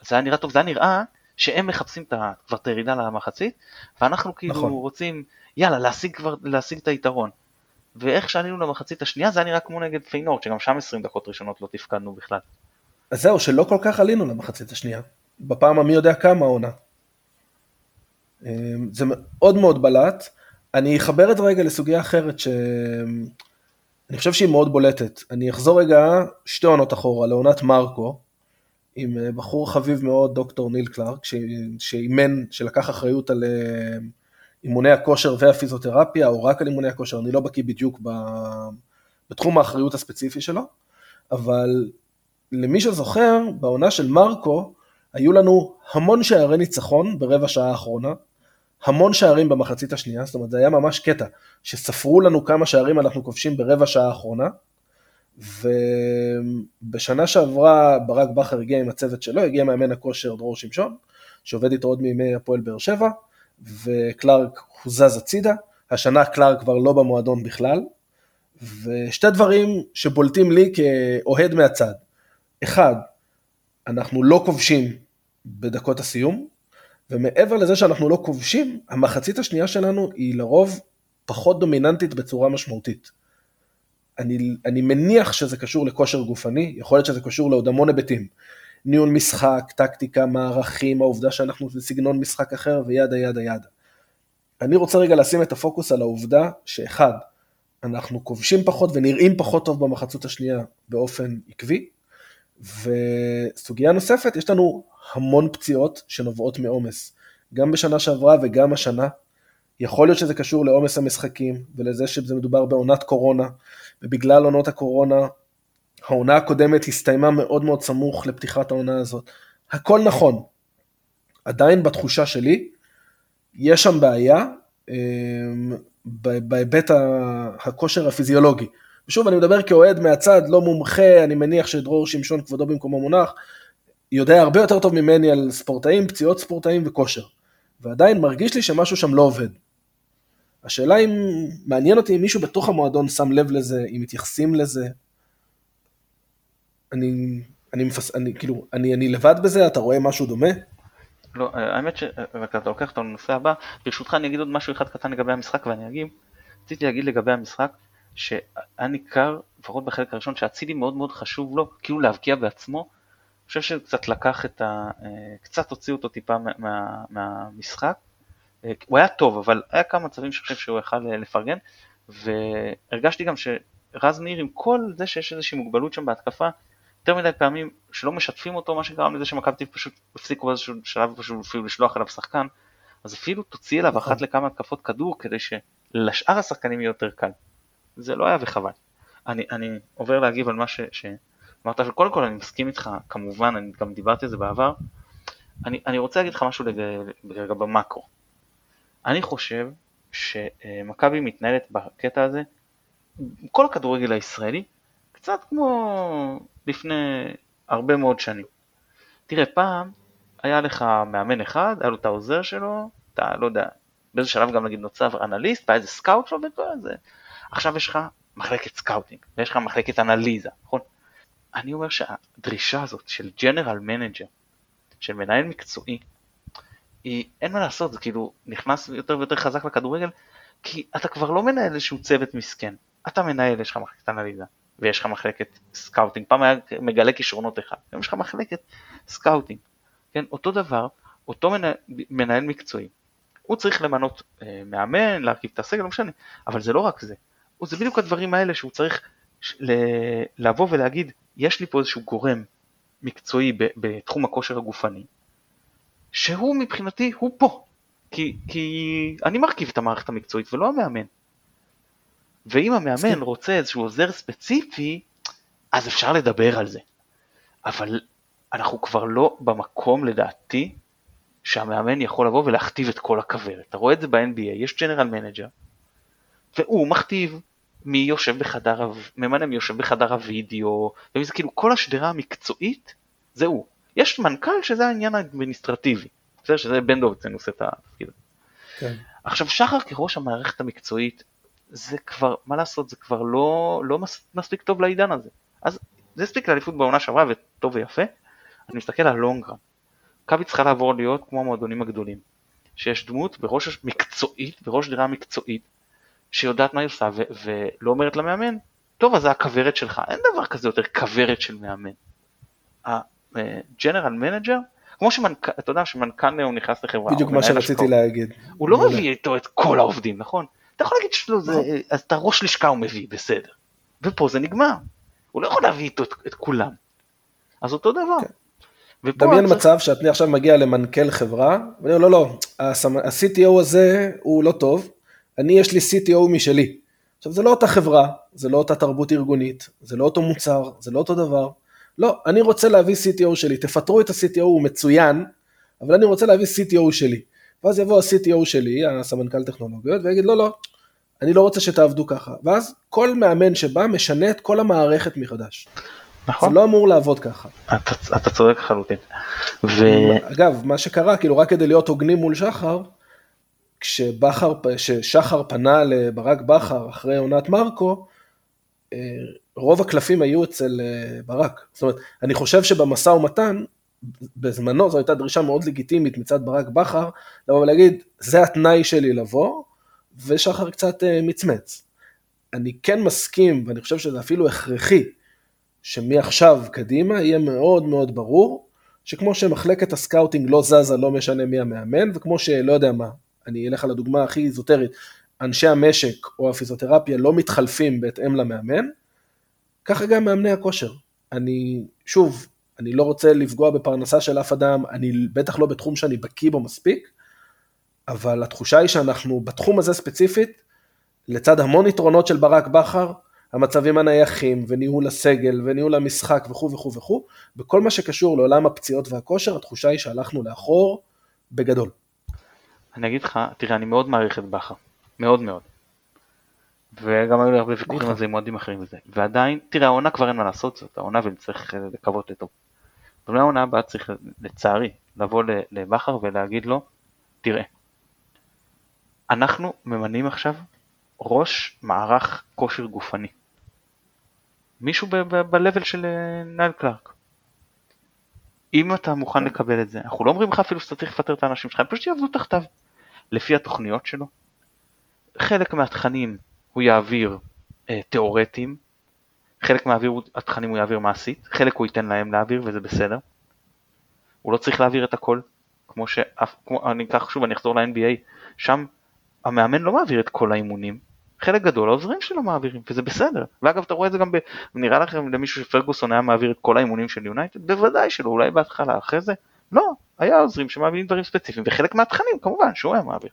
זה היה נראה טוב, זה היה נראה שהם מחפשים כבר את הירידה למחצית, ואנחנו כאילו נכון. רוצים, יאללה, להשיג כבר, להשיג את היתרון. ואיך שעלינו למחצית השנייה זה היה נראה כמו נגד פיינורד, שגם שם 20 דקות ראשונות לא תפקדנו בכלל. אז זהו, שלא כל כך עלינו למחצית השנייה. בפעם המי יודע כמה עונה. אמ, זה מאוד מאוד בלט. אני אחבר את זה רגע לסוגיה אחרת שאני חושב שהיא מאוד בולטת. אני אחזור רגע שתי עונות אחורה, לעונת מרקו, עם אה, בחור חביב מאוד, דוקטור ניל קלארק, שאימן, שלקח אחריות על אה, אימוני הכושר והפיזיותרפיה, או רק על אימוני הכושר, אני לא בקיא בדיוק ב... בתחום האחריות הספציפי שלו, אבל למי שזוכר, בעונה של מרקו, היו לנו המון שערי ניצחון ברבע שעה האחרונה, המון שערים במחצית השנייה, זאת אומרת זה היה ממש קטע, שספרו לנו כמה שערים אנחנו כובשים ברבע שעה האחרונה, ובשנה שעברה ברק בכר הגיע עם הצוות שלו, הגיע מאמן הכושר דרור שמשון, שעובד איתו עוד מימי הפועל באר שבע, וקלארק הוזז הצידה, השנה קלארק כבר לא במועדון בכלל, ושתי דברים שבולטים לי כאוהד מהצד. אחד, אנחנו לא כובשים בדקות הסיום, ומעבר לזה שאנחנו לא כובשים, המחצית השנייה שלנו היא לרוב פחות דומיננטית בצורה משמעותית. אני, אני מניח שזה קשור לכושר גופני, יכול להיות שזה קשור לעוד המון היבטים. ניהול משחק, טקטיקה, מערכים, העובדה שאנחנו בסגנון משחק אחר וידה ידה ידה. אני רוצה רגע לשים את הפוקוס על העובדה שאחד, אנחנו כובשים פחות ונראים פחות טוב במחצות השנייה באופן עקבי, וסוגיה נוספת, יש לנו המון פציעות שנובעות מעומס, גם בשנה שעברה וגם השנה. יכול להיות שזה קשור לעומס המשחקים ולזה שזה מדובר בעונת קורונה, ובגלל עונות הקורונה, העונה הקודמת הסתיימה מאוד מאוד סמוך לפתיחת העונה הזאת. הכל נכון. עדיין בתחושה שלי, יש שם בעיה אמ, בהיבט הכושר הפיזיולוגי. ושוב, אני מדבר כאוהד מהצד, לא מומחה, אני מניח שדרור שמשון כבודו במקומו מונח, יודע הרבה יותר טוב ממני על ספורטאים, פציעות ספורטאים וכושר. ועדיין מרגיש לי שמשהו שם לא עובד. השאלה אם, מעניין אותי אם מישהו בתוך המועדון שם לב לזה, אם מתייחסים לזה. אני, אני מפס... אני כאילו, אני, אני לבד בזה, אתה רואה משהו דומה? לא, האמת שאתה לוקח אותו לנושא הבא, ברשותך אני אגיד עוד משהו אחד קטן לגבי המשחק ואני אגיב. רציתי להגיד לגבי המשחק, שהיה ניכר, לפחות בחלק הראשון, שאצילי מאוד מאוד חשוב לו, כאילו להבקיע בעצמו. אני חושב שקצת לקח את ה... אה, קצת הוציא אותו טיפה מה, מה, מהמשחק. אה, הוא היה טוב, אבל היה כמה מצבים שאני חושב שהוא יכל אה, לפרגן, והרגשתי גם שרז ניר עם כל זה שיש איזושהי מוגבלות שם בהתקפה, יותר מדי פעמים שלא משתפים אותו, מה שגרם לזה שמכבי פשוט הפסיקו באיזשהו שלב פשוט אפילו לשלוח אליו שחקן, אז אפילו תוציא אליו אחת לכמה התקפות כדור כדי שלשאר השחקנים יהיה יותר קל. זה לא היה וחבל. אני, אני עובר להגיב על מה ש, שאמרת, וקודם כל אני מסכים איתך, כמובן, אני גם דיברתי על זה בעבר. אני, אני רוצה להגיד לך משהו רגע במאקרו. אני חושב שמכבי מתנהלת בקטע הזה, כל הכדורגל הישראלי, קצת כמו לפני הרבה מאוד שנים. תראה, פעם היה לך מאמן אחד, היה לו את העוזר שלו, אתה לא יודע, באיזה שלב גם נגיד נוצר אנליסט, היה איזה scout שלו וכל זה. עכשיו יש לך מחלקת scouting, ויש לך מחלקת אנליזה, נכון? אני אומר שהדרישה הזאת של general manager, של מנהל מקצועי, היא, אין מה לעשות, זה כאילו נכנס יותר ויותר חזק לכדורגל, כי אתה כבר לא מנהל איזשהו צוות מסכן, אתה מנהל, יש לך מחלקת אנליזה, ויש לך מחלקת scouting, פעם היה מגלה כישרונות אחד, היום יש לך מחלקת scouting, כן, אותו דבר, אותו מנהל, מנהל מקצועי, הוא צריך למנות אה, מאמן, להרכיב את הסגל, לא משנה, אבל זה לא רק זה, זה בדיוק הדברים האלה שהוא צריך ל- לבוא ולהגיד, יש לי פה איזשהו גורם מקצועי בתחום הכושר הגופני, שהוא מבחינתי, הוא פה, כי, כי אני מרכיב את המערכת המקצועית ולא המאמן. ואם המאמן רוצה איזשהו עוזר ספציפי, אז אפשר לדבר על זה. אבל אנחנו כבר לא במקום לדעתי שהמאמן יכול לבוא ולהכתיב את כל הכוורת. אתה רואה את זה ב-NBA, יש general manager, והוא מכתיב מי יושב בחדר, ממנה מי יושב בחדר הוידאו, וזה כאילו כל השדרה המקצועית זה הוא. יש מנכ"ל שזה העניין האדמיניסטרטיבי, בסדר שזה בן דוב אצלנו עושה את התפקיד הזה. כן. עכשיו שחר כראש המערכת המקצועית, זה כבר, מה לעשות, זה כבר לא, לא מספיק טוב לעידן הזה. אז זה הספיק לאליפות בעונה שעברה וטוב ויפה, אני מסתכל על לונגרן. מכבי צריכה לעבור להיות כמו המועדונים הגדולים, שיש דמות בראש מקצועית, בראש שדרה מקצועית, שיודעת מה היא עושה ו- ולא אומרת למאמן, טוב אז זה הכוורת שלך, אין דבר כזה יותר כוורת של מאמן. ה general manager, כמו שמנכ"ל, אתה יודע שמנכ"ל הוא נכנס לחברה, בדיוק מה שרציתי. להגיד. הוא לא מביא איתו את כל העובדים, נכון? אתה יכול להגיד שלא, זה, נכון. אז את הראש לשכה הוא מביא, בסדר. ופה זה נגמר. הוא לא יכול להביא איתו את, את כולם. אז אותו דבר. כן. דמיין צריך... מצב שאני עכשיו מגיע למנכ"ל חברה, ואני אומר, לא, לא, ה-CTO הזה הוא לא טוב, אני יש לי CTO משלי. עכשיו זה לא אותה חברה, זה לא אותה תרבות ארגונית, זה לא אותו מוצר, זה לא אותו דבר. לא, אני רוצה להביא CTO שלי, תפטרו את ה-CTO, הוא מצוין, אבל אני רוצה להביא CTO שלי. ואז יבוא ה-CTO שלי, הסמנכ"ל טכנולוגיות, ויגיד לא, לא, אני לא רוצה שתעבדו ככה. ואז כל מאמן שבא משנה את כל המערכת מחדש. נכון. זה לא אמור לעבוד ככה. אתה, אתה צודק לחלוטין. ו... אגב, מה שקרה, כאילו רק כדי להיות הוגנים מול שחר, כשבכר, כששחר פנה לברק בכר אחרי עונת מרקו, אה, רוב הקלפים היו אצל אה, ברק. זאת אומרת, אני חושב שבמשא ומתן, בזמנו זו הייתה דרישה מאוד לגיטימית מצד ברק בכר, לבוא ולהגיד, זה התנאי שלי לבוא, ושחר קצת אה, מצמץ. אני כן מסכים, ואני חושב שזה אפילו הכרחי, שמעכשיו קדימה יהיה מאוד מאוד ברור, שכמו שמחלקת ה scouting לא זזה, לא משנה מי המאמן, וכמו שלא יודע מה, אני אלך על הדוגמה הכי איזוטרית, אנשי המשק או הפיזיותרפיה לא מתחלפים בהתאם למאמן, ככה גם מאמני הכושר. אני, שוב, אני לא רוצה לפגוע בפרנסה של אף אדם, אני בטח לא בתחום שאני בקיא בו מספיק, אבל התחושה היא שאנחנו בתחום הזה ספציפית, לצד המון יתרונות של ברק בכר, המצבים הנייחים וניהול הסגל וניהול המשחק וכו' וכו' וכו', בכל מה שקשור לעולם הפציעות והכושר, התחושה היא שהלכנו לאחור בגדול. אני אגיד לך, תראה, אני מאוד מעריך את בכר, מאוד מאוד. וגם היו לי הרבה ויכוחים על זה עם מועדים אחרים וזה. ועדיין, תראה, העונה כבר אין מה לעשות, זאת העונה וצריך אה, לקוות לטוב. אבל העונה הבאה צריך, לצערי, לבוא לבכר ולהגיד לו, תראה, אנחנו ממנים עכשיו ראש מערך כושר גופני. מישהו ב-level של אה, נייל קלארק. אם אתה מוכן לקבל את זה, אנחנו לא אומרים לך אפילו שאתה צריך לפטר את האנשים שלך, הם פשוט יעבדו תחתיו, לפי התוכניות שלו. חלק מהתכנים הוא יעביר אה, תיאורטיים, חלק מהתכנים הוא יעביר מעשית, חלק הוא ייתן להם להעביר וזה בסדר. הוא לא צריך להעביר את הכל, כמו שאף, כמו, אני אקח שוב, אני אחזור ל-NBA, שם המאמן לא מעביר את כל האימונים, חלק גדול העוזרים שלו מעבירים, וזה בסדר. ואגב, אתה רואה את זה גם, ב... נראה לכם למישהו שפרגוסון היה מעביר את כל האימונים של יונייטד? בוודאי שלא, אולי בהתחלה, אחרי זה, לא, היה עוזרים שמעבירים דברים ספציפיים, וחלק מהתכנים כמובן שהוא היה מעביר.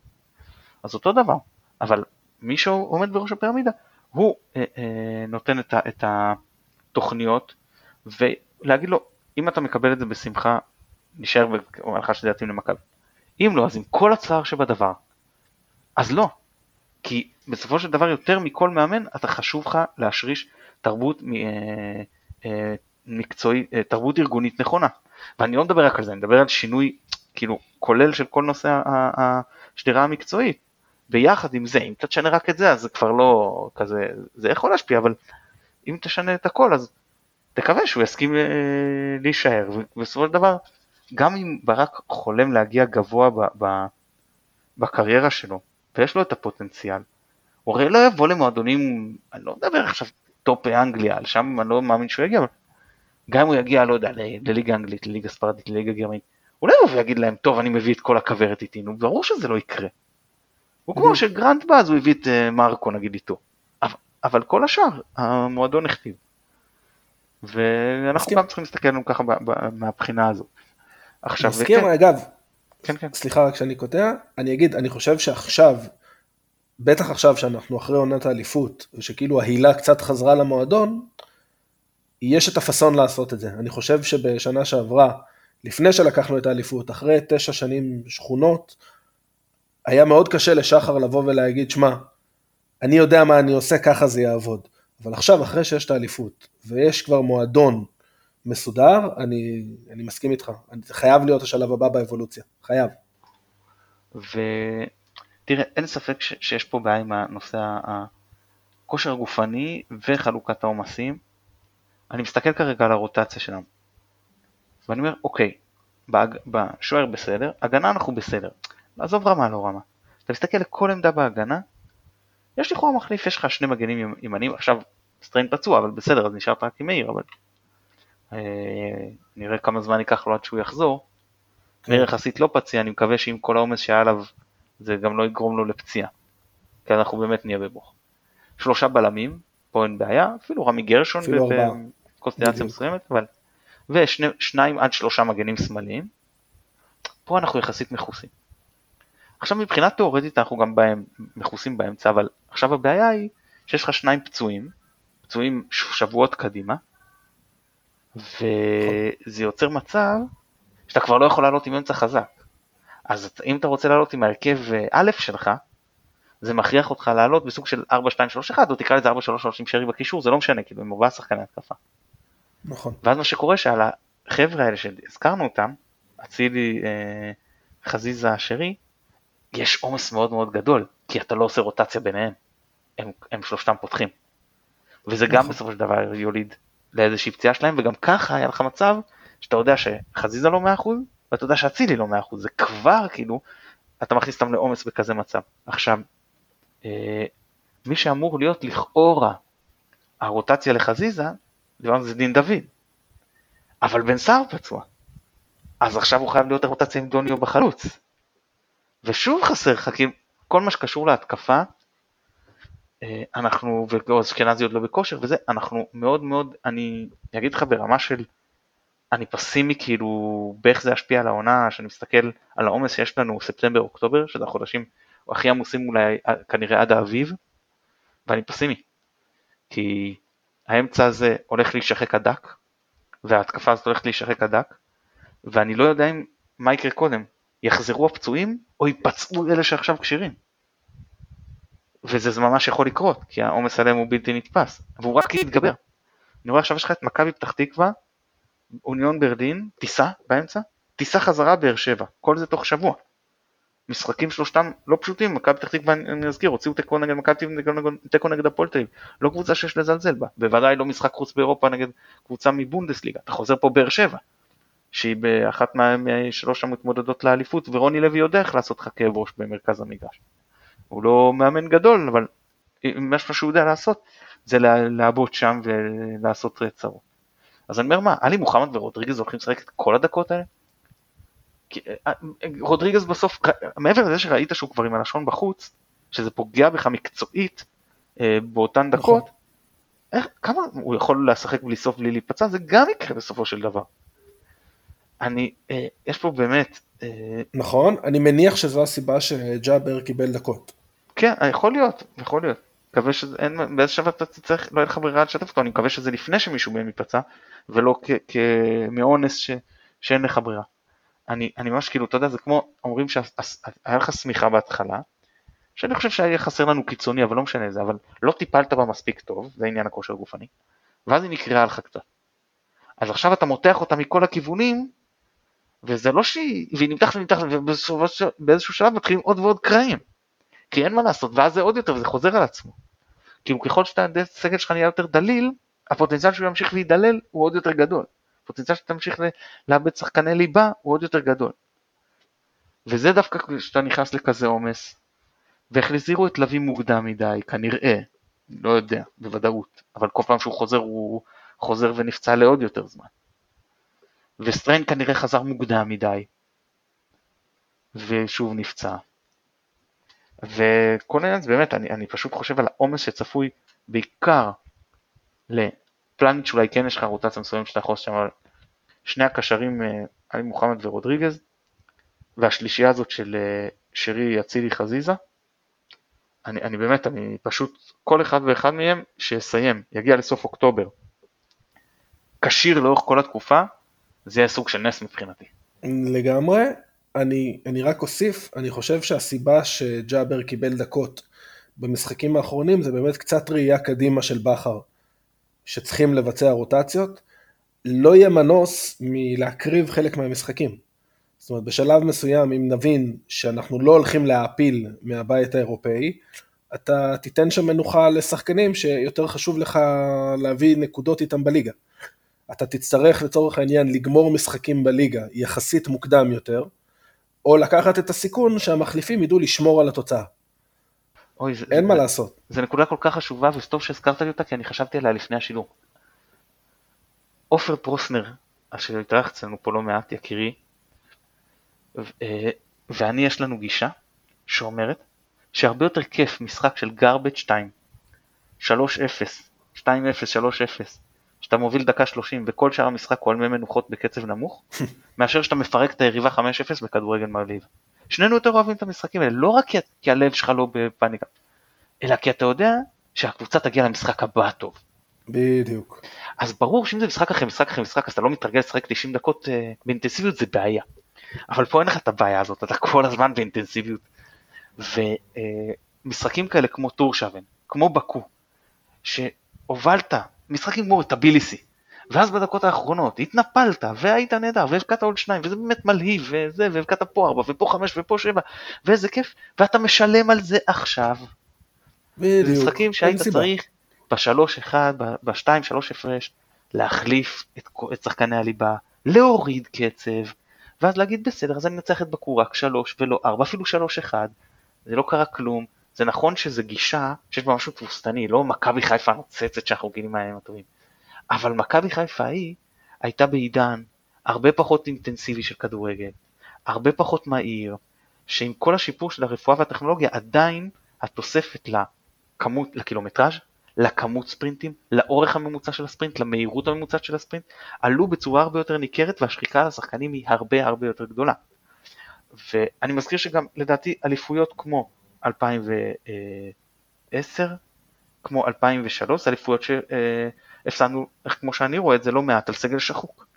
אז אותו דבר, אבל מי שעומד בראש הפירמידה, הוא אה, אה, נותן את, התוכניות, ולהגיד לו, אם אתה מקבל את זה בשמחה, נשאר בהנחה שזה יתאים למכבי. אם לא, אז עם כל הצער שבדבר, אז לא, כי בסופו של דבר יותר מכל מאמן אתה חשוב לך להשריש תרבות אה, מקצועית, תרבות ארגונית נכונה. ואני לא מדבר רק על זה, אני מדבר על שינוי כאילו כולל של כל נושא השדרה המקצועית. ביחד עם זה, אם אתה תשנה רק את זה אז זה כבר לא כזה, זה יכול להשפיע, אבל אם תשנה את הכל אז תקווה שהוא יסכים להישאר, ובסופו של דבר גם אם ברק חולם להגיע גבוה בקריירה שלו, ויש לו את הפוטנציאל. הוא הרי לא יבוא למועדונים, אני לא מדבר עכשיו top אנגליה, שם אני לא מאמין שהוא יגיע, אבל גם אם הוא יגיע, לא יודע, לליגה אנגלית, לליגה ספרדית, לליגה גרמנית, הוא לא ויגיד להם, טוב, אני מביא את כל הכוורת איתי, נו, ברור שזה לא יקרה. הוא כמו שגרנט בא, אז הוא הביא את אה, מרקו נגיד איתו. אבל כל השאר, המועדון הכתיב. ואנחנו גם צריכים להסתכל עלינו ככה מהבחינה הזו. עכשיו, מסכים, אגב, כן, כן. סליחה רק שאני קוטע, אני אגיד, אני חושב שעכשיו, בטח עכשיו שאנחנו אחרי עונת האליפות, ושכאילו ההילה קצת חזרה למועדון, יש את הפאסון לעשות את זה. אני חושב שבשנה שעברה, לפני שלקחנו את האליפות, אחרי תשע שנים שכונות, היה מאוד קשה לשחר לבוא ולהגיד, שמע, אני יודע מה אני עושה, ככה זה יעבוד. אבל עכשיו, אחרי שיש את האליפות, ויש כבר מועדון מסודר, אני, אני מסכים איתך, זה חייב להיות השלב הבא באבולוציה, חייב. ותראה, אין ספק ש, שיש פה בעיה עם הנושא הכושר הגופני וחלוקת העומסים. אני מסתכל כרגע על הרוטציה שלנו, ואני אומר, אוקיי, בשוער בסדר, הגנה אנחנו בסדר, עזוב רמה לא רמה. אתה מסתכל לכל עמדה בהגנה, יש לכאורה מחליף, יש לך שני מגנים ימנים, עכשיו סטריין פצוע, אבל בסדר, אז נשארת רק עם מאיר, אבל אה, נראה כמה זמן ייקח לו עד שהוא יחזור. כן. מאיר יחסית לא פציע, אני מקווה שעם כל העומס שהיה עליו זה גם לא יגרום לו לפציעה. כי אנחנו באמת נהיה בברוך. שלושה בלמים, פה אין בעיה, אפילו רמי גרשון בקונסטלציה מסוימת, אבל... ושניים עד שלושה מגנים שמאליים. פה אנחנו יחסית מכוסים. עכשיו מבחינה תאורטית אנחנו גם בהם, מכוסים באמצע, אבל עכשיו הבעיה היא שיש לך שניים פצועים, פצועים שבועות קדימה, וזה יוצר מצב שאתה כבר לא יכול לעלות עם אמצע חזק. אז אם אתה רוצה לעלות עם ההרכב אה, א' שלך, זה מכריח אותך לעלות בסוג של 4-2-3-1, או תקרא לזה 4-3-3 עם שרי בקישור, זה לא משנה, כאילו עם ארבעה שחקני התקפה. נכון. ואז מה שקורה שעל החבר'ה האלה שהזכרנו אותם, אצילי, אה, חזיזה, שרי, יש עומס מאוד מאוד גדול, כי אתה לא עושה רוטציה ביניהם, הם, הם שלושתם פותחים. וזה נכון. גם בסופו של דבר יוליד לאיזושהי פציעה שלהם, וגם ככה היה לך מצב שאתה יודע שחזיזה לא 100% ואתה יודע שאצילי לא 100%, זה כבר כאילו, אתה מכניס אותם לעומס בכזה מצב. עכשיו, אה, מי שאמור להיות לכאורה הרוטציה לחזיזה, דיברנו זה דין דוד, אבל בן סער פצוע, אז עכשיו הוא חייב להיות הרוטציה עם דוניו בחלוץ. ושוב חסר לך, כי כל מה שקשור להתקפה, אה, אנחנו, ואשכנזי עוד לא בכושר וזה, אנחנו מאוד מאוד, אני אגיד לך ברמה של, אני פסימי כאילו באיך זה ישפיע על העונה, שאני מסתכל על העומס שיש לנו ספטמבר אוקטובר, שזה החודשים הכי עמוסים אולי כנראה עד האביב, ואני פסימי. כי האמצע הזה הולך להישחק הדק, וההתקפה הזאת הולכת להישחק הדק, ואני לא יודע אם, מה יקרה קודם, יחזרו הפצועים או ייפצעו אלה שעכשיו כשירים. וזה ממש יכול לקרות, כי העומס עליהם הוא בלתי נתפס, והוא רק יתגבר. אני רואה עכשיו יש לך את מכבי פתח תקווה, אוניון ברלין, טיסה באמצע, טיסה חזרה באר שבע, כל זה תוך שבוע. משחקים שלושתם לא פשוטים, מכבי פתח תקווה אני אזכיר, הוציאו תיקו נגד מכבי תיקו נגד הפועל תל אביב, לא קבוצה שיש לזלזל בה, בוודאי לא משחק חוץ באירופה נגד קבוצה מבונדסליגה, אתה חוזר פה באר שבע, שהיא באחת משלוש המתמודדות לאליפות, ורוני לוי יודע איך לעשות לך כאב ראש במרכז המגרש. הוא לא מאמן גדול, אבל מה שהוא יודע לעשות זה לעבוד שם ולעשות צרות. אז אני אומר מה, עלי מוחמד ורודריגז הולכים לשחק את כל הדקות האלה? אה, רודריגז בסוף, מעבר לזה שראית שהוא כבר עם הלשון בחוץ, שזה פוגע בך מקצועית אה, באותן נכון. דקות, איך, כמה הוא יכול לשחק בלי סוף בלי להיפצע, זה גם יקרה בסופו של דבר. אני, אה, יש פה באמת... נכון, אני מניח שזו הסיבה שג'אבר קיבל דקות. כן, יכול להיות, יכול להיות. מקווה שזה, אין, באיזה שלב אתה צריך, לא יהיה לך ברירה לשתף אותו, אני מקווה שזה לפני שמישהו מהם ייפצע, ולא מאונס שאין לך ברירה. אני, אני ממש כאילו, אתה יודע, זה כמו, אומרים שהיה לך שמיכה בהתחלה, שאני חושב שהיה חסר לנו קיצוני, אבל לא משנה זה, אבל לא טיפלת בה מספיק טוב, זה עניין הכושר הגופני, ואז היא נקרעה לך קצת. אז עכשיו אתה מותח אותה מכל הכיוונים, וזה לא שהיא, והיא נמתחת ונמתחת, ובאיזשהו שלב מתחילים עוד ועוד קרעים. כי אין מה לעשות, ואז זה עוד יותר, וזה חוזר על עצמו. כאילו ככל שאתה, הסגל שלך נהיה יותר דליל, הפוטנציאל שהוא ימשיך להידלל הוא עוד יותר גדול. הפוטנציאל שתמשיך לאבד שחקני ליבה הוא עוד יותר גדול. וזה דווקא כשאתה נכנס לכזה עומס, והחזירו את לוי מוקדם מדי, כנראה, לא יודע, בוודאות, אבל כל פעם שהוא חוזר הוא חוזר ונפצע לעוד יותר זמן. וסטריין כנראה חזר מוקדם מדי, ושוב נפצע. וכל העניין זה באמת, אני, אני פשוט חושב על העומס שצפוי בעיקר לפלניץ' שאולי כן יש לך רוטציה מסוימת שאתה יכול לעשות שם, אבל שני הקשרים, אה, עלי מוחמד ורודריגז, והשלישייה הזאת של אה, שרי אצילי חזיזה, אני, אני באמת, אני פשוט, כל אחד ואחד מהם שיסיים, יגיע לסוף אוקטובר, כשיר לאורך כל התקופה, זה יהיה סוג של נס מבחינתי. לגמרי, אני, אני רק אוסיף, אני חושב שהסיבה שג'אבר קיבל דקות במשחקים האחרונים זה באמת קצת ראייה קדימה של בכר, שצריכים לבצע רוטציות. לא יהיה מנוס מלהקריב חלק מהמשחקים. זאת אומרת, בשלב מסוים, אם נבין שאנחנו לא הולכים להעפיל מהבית האירופאי, אתה תיתן שם מנוחה לשחקנים שיותר חשוב לך להביא נקודות איתם בליגה. אתה תצטרך לצורך העניין לגמור משחקים בליגה יחסית מוקדם יותר, או לקחת את הסיכון שהמחליפים ידעו לשמור על התוצאה. אוי, זה, אין זה, מה לעשות. זו נקודה כל כך חשובה וטוב שהזכרת לי אותה כי אני חשבתי עליה לפני השידור. עופר פרוסנר, אשר התארח אצלנו פה לא מעט, יקירי, אה, ואני יש לנו גישה שאומרת שהרבה יותר כיף משחק של garbage 2, 3-0, 2-0, 3-0, שאתה מוביל דקה 30 וכל שאר המשחק הוא על מי מנוחות בקצב נמוך, מאשר שאתה מפרק את היריבה 5-0 בכדורגל מרליב. שנינו יותר אוהבים את המשחקים האלה, לא רק כי הלב שלך לא בפאניקה, אלא כי אתה יודע שהקבוצה תגיע למשחק הבא טוב. בדיוק. אז ברור שאם זה משחק אחרי משחק אחרי משחק, אז אתה לא מתרגל לשחק 90 דקות אה, באינטנסיביות, זה בעיה. אבל פה אין לך את הבעיה הזאת, אתה כל הזמן באינטנסיביות. ומשחקים אה, כאלה כמו טורשבן, כמו בקו, שהובלת משחקים כמו טביליסי, ואז בדקות האחרונות התנפלת והיית נהדר והבקעת עוד שניים וזה באמת מלהיב וזה והבקעת פה ארבע ופה חמש ופה שבע ואיזה כיף ואתה משלם על זה עכשיו. בדיוק. זה משחקים שהיית צריך בשלוש אחד, בשתיים שלוש הפרש להחליף את, את שחקני הליבה, להוריד קצב ואז להגיד בסדר אז אני מנצח את בקו רק שלוש ולא ארבע אפילו שלוש אחד זה לא קרה כלום זה נכון שזה גישה שיש בה משהו תבוסתני, לא מכבי חיפה הנוצצת שאנחנו גילים מהימים הטובים. אבל מכבי חיפה ההיא הייתה בעידן הרבה פחות אינטנסיבי של כדורגל, הרבה פחות מהיר, שעם כל השיפור של הרפואה והטכנולוגיה עדיין התוספת לכמות, לקילומטראז', לכמות ספרינטים, לאורך הממוצע של הספרינט, למהירות הממוצעת של הספרינט, עלו בצורה הרבה יותר ניכרת והשחיקה על השחקנים היא הרבה הרבה יותר גדולה. ואני מזכיר שגם לדעתי אליפויות כמו 2010, כמו 2003, אליפויות שהפסדנו, כמו שאני רואה את זה, לא מעט על סגל שחוק.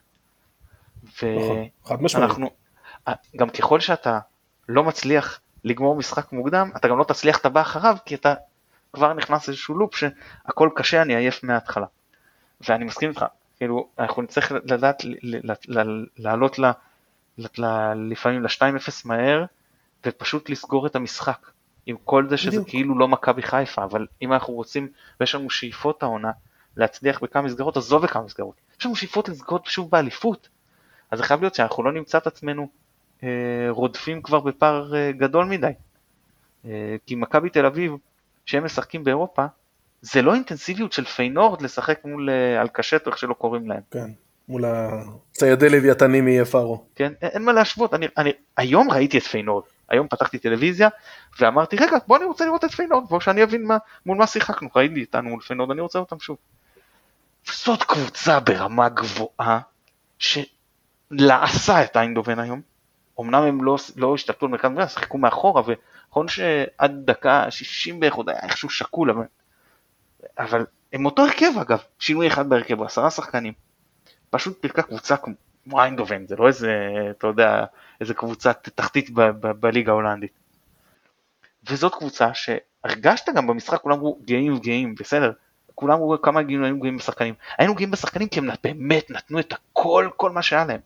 נכון, ואנחנו, גם ככל שאתה לא מצליח לגמור משחק מוקדם, אתה גם לא תצליח את הבא אחריו, כי אתה כבר נכנס איזשהו לופ שהכל קשה, אני עייף מההתחלה. ואני מסכים איתך, כאילו, אנחנו נצטרך לדעת לעלות לפעמים ל-2-0 מהר, ופשוט לסגור את המשחק. עם כל זה שזה בדיוק. כאילו לא מכבי חיפה, אבל אם אנחנו רוצים, ויש לנו שאיפות העונה, להצליח בכמה מסגרות, עזוב בכמה מסגרות. יש לנו שאיפות לסגור שוב באליפות. אז זה חייב להיות שאנחנו לא נמצא את עצמנו אה, רודפים כבר בפער אה, גדול מדי. אה, כי מכבי תל אביב, שהם משחקים באירופה, זה לא אינטנסיביות של פיינורד לשחק מול אה, אלשקרט, איך שלא קוראים להם. כן, מול הציידי לוויתנים מפארו. כן, אין, אין מה להשוות, אני, אני היום ראיתי את פיינורד, היום פתחתי טלוויזיה ואמרתי רגע בוא אני רוצה לראות את פיינורד, בוא שאני אבין מה, מול מה שיחקנו, ראיתי אותנו מול פיינורד, אני רוצה אותם שוב. זאת קבוצה ברמה גבוהה שלעסה את איינדהובן היום, אמנם הם לא, לא השתלטו על מרכז מרכז, שיחקו מאחורה, ונכון שעד דקה 60 בערך עוד היה איכשהו שקול, אבל, אבל הם אותו הרכב אגב, שינוי אחד בהרכב, עשרה שחקנים. פשוט פירקה קבוצה כמו איינדובן, זה לא איזה, אתה יודע, איזה קבוצת תחתית בליגה ההולנדית. וזאת קבוצה שהרגשת גם במשחק, כולם אמרו גאים וגאים, בסדר, כולם אמרו כמה היינו גאים בשחקנים. היינו גאים בשחקנים כי הם באמת נתנו את הכל, כל מה שהיה להם.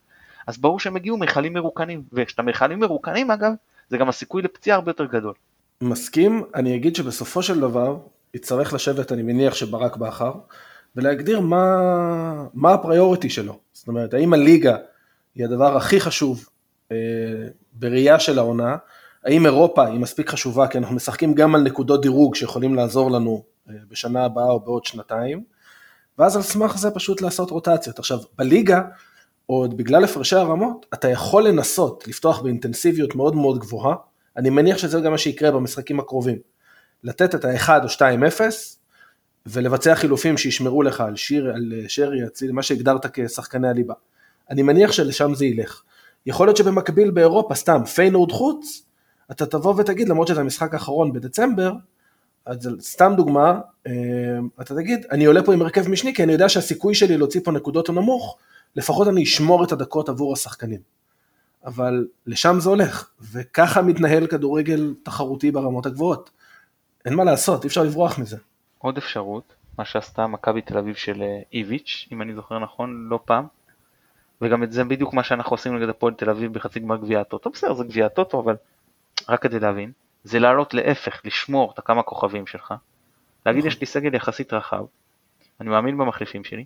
אז ברור שהם הגיעו מיכלים מרוקנים, וכשאתה מיכלים מרוקנים אגב, זה גם הסיכוי לפציעה הרבה יותר גדול. מסכים, אני אגיד שבסופו של דבר יצטרך לשבת, אני מניח שברק בכר, ולהגדיר מה, מה הפריוריטי שלו. זאת אומרת, האם הליגה היא הדבר הכי חשוב אה, בראייה של העונה, האם אירופה היא מספיק חשובה, כי אנחנו משחקים גם על נקודות דירוג שיכולים לעזור לנו אה, בשנה הבאה או בעוד שנתיים, ואז על סמך זה פשוט לעשות רוטציות. עכשיו, בליגה, עוד בגלל הפרשי הרמות, אתה יכול לנסות לפתוח באינטנסיביות מאוד מאוד גבוהה, אני מניח שזה גם מה שיקרה במשחקים הקרובים. לתת את ה-1 או 2-0, ולבצע חילופים שישמרו לך על שיר, על שרי, אציל, מה שהגדרת כשחקני הליבה. אני מניח שלשם זה ילך. יכול להיות שבמקביל באירופה, סתם, פיינורד חוץ, אתה תבוא ותגיד, למרות שזה המשחק האחרון בדצמבר, אז סתם דוגמה, אה, אתה תגיד, אני עולה פה עם הרכב משני, כי אני יודע שהסיכוי שלי להוציא פה נקודות הוא נמוך, לפחות אני אשמור את הדקות עבור השחקנים. אבל לשם זה הולך, וככה מתנהל כדורגל תחרותי ברמות הגבוהות. אין מה לעשות, אי אפשר לברוח מזה. עוד אפשרות, מה שעשתה מכבי תל אביב של אה, איביץ', אם אני זוכר נכון, לא פעם, וגם את זה בדיוק מה שאנחנו עושים נגד הפועל תל אביב בחצי גמר גביע הטוטו, בסדר זה גביע הטוטו, אבל רק כדי להבין, זה לעלות להפך, לשמור את הכמה כוכבים שלך, להגיד יש לי סגל יחסית רחב, אני מאמין במחליפים שלי,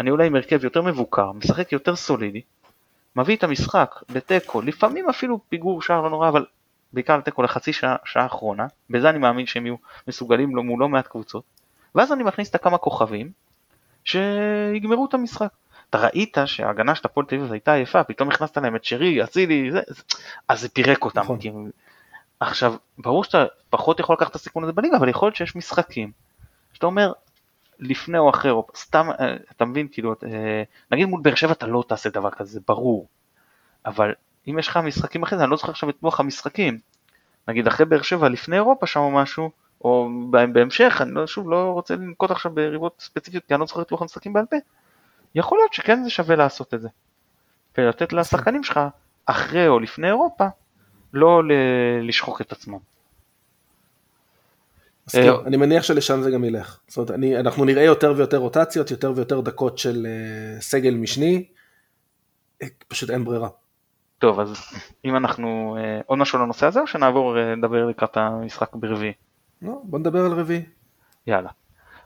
אני אולי עם הרכב יותר מבוקר, משחק יותר סולידי, מביא את המשחק לתיקו, לפעמים אפילו פיגור שער לא נורא, אבל בעיקר לתיקו לחצי שעה, שעה אחרונה, בזה אני מאמין שהם יהיו מסוגלים לו מול לא מעט קבוצות, ואז אני מכניס את הכמה כוכבים שיגמרו את המשחק. אתה ראית שההגנה של הפועל תל אביב הייתה יפה, פתאום הכנסת להם את שרי, אצילי, אז זה פירק אותם. נכון. כי... עכשיו, ברור שאתה פחות יכול לקחת את הסיכון הזה בליגה, אבל יכול להיות שיש משחקים שאתה אומר, לפני או אחרי, או סתם, אה, אתה מבין, כאילו, אה, נגיד מול באר שבע אתה לא תעשה דבר כזה, זה ברור, אבל אם יש לך משחקים אחרי זה, אני לא זוכר עכשיו את לוח המשחקים, נגיד אחרי באר שבע לפני אירופה שם או משהו, או בהמשך, אני לא, שוב לא רוצה לנקוט עכשיו בריבות ספציפיות, כי אני לא זוכר את לוח המשחקים בעל פה, יכול להיות שכן זה שווה לעשות את זה, ולתת לשחקנים שלך, אחרי או לפני אירופה, לא לשחוק את עצמם. אה, אני מניח שלשם זה גם ילך. זאת אומרת, אני, אנחנו נראה יותר ויותר רוטציות, יותר ויותר דקות של uh, סגל משני, אה, פשוט אין ברירה. טוב, אז אם אנחנו, uh, עוד משהו לנושא הזה, או שנעבור לדבר uh, לקראת המשחק ברביעי? לא, בוא נדבר על רביעי. יאללה.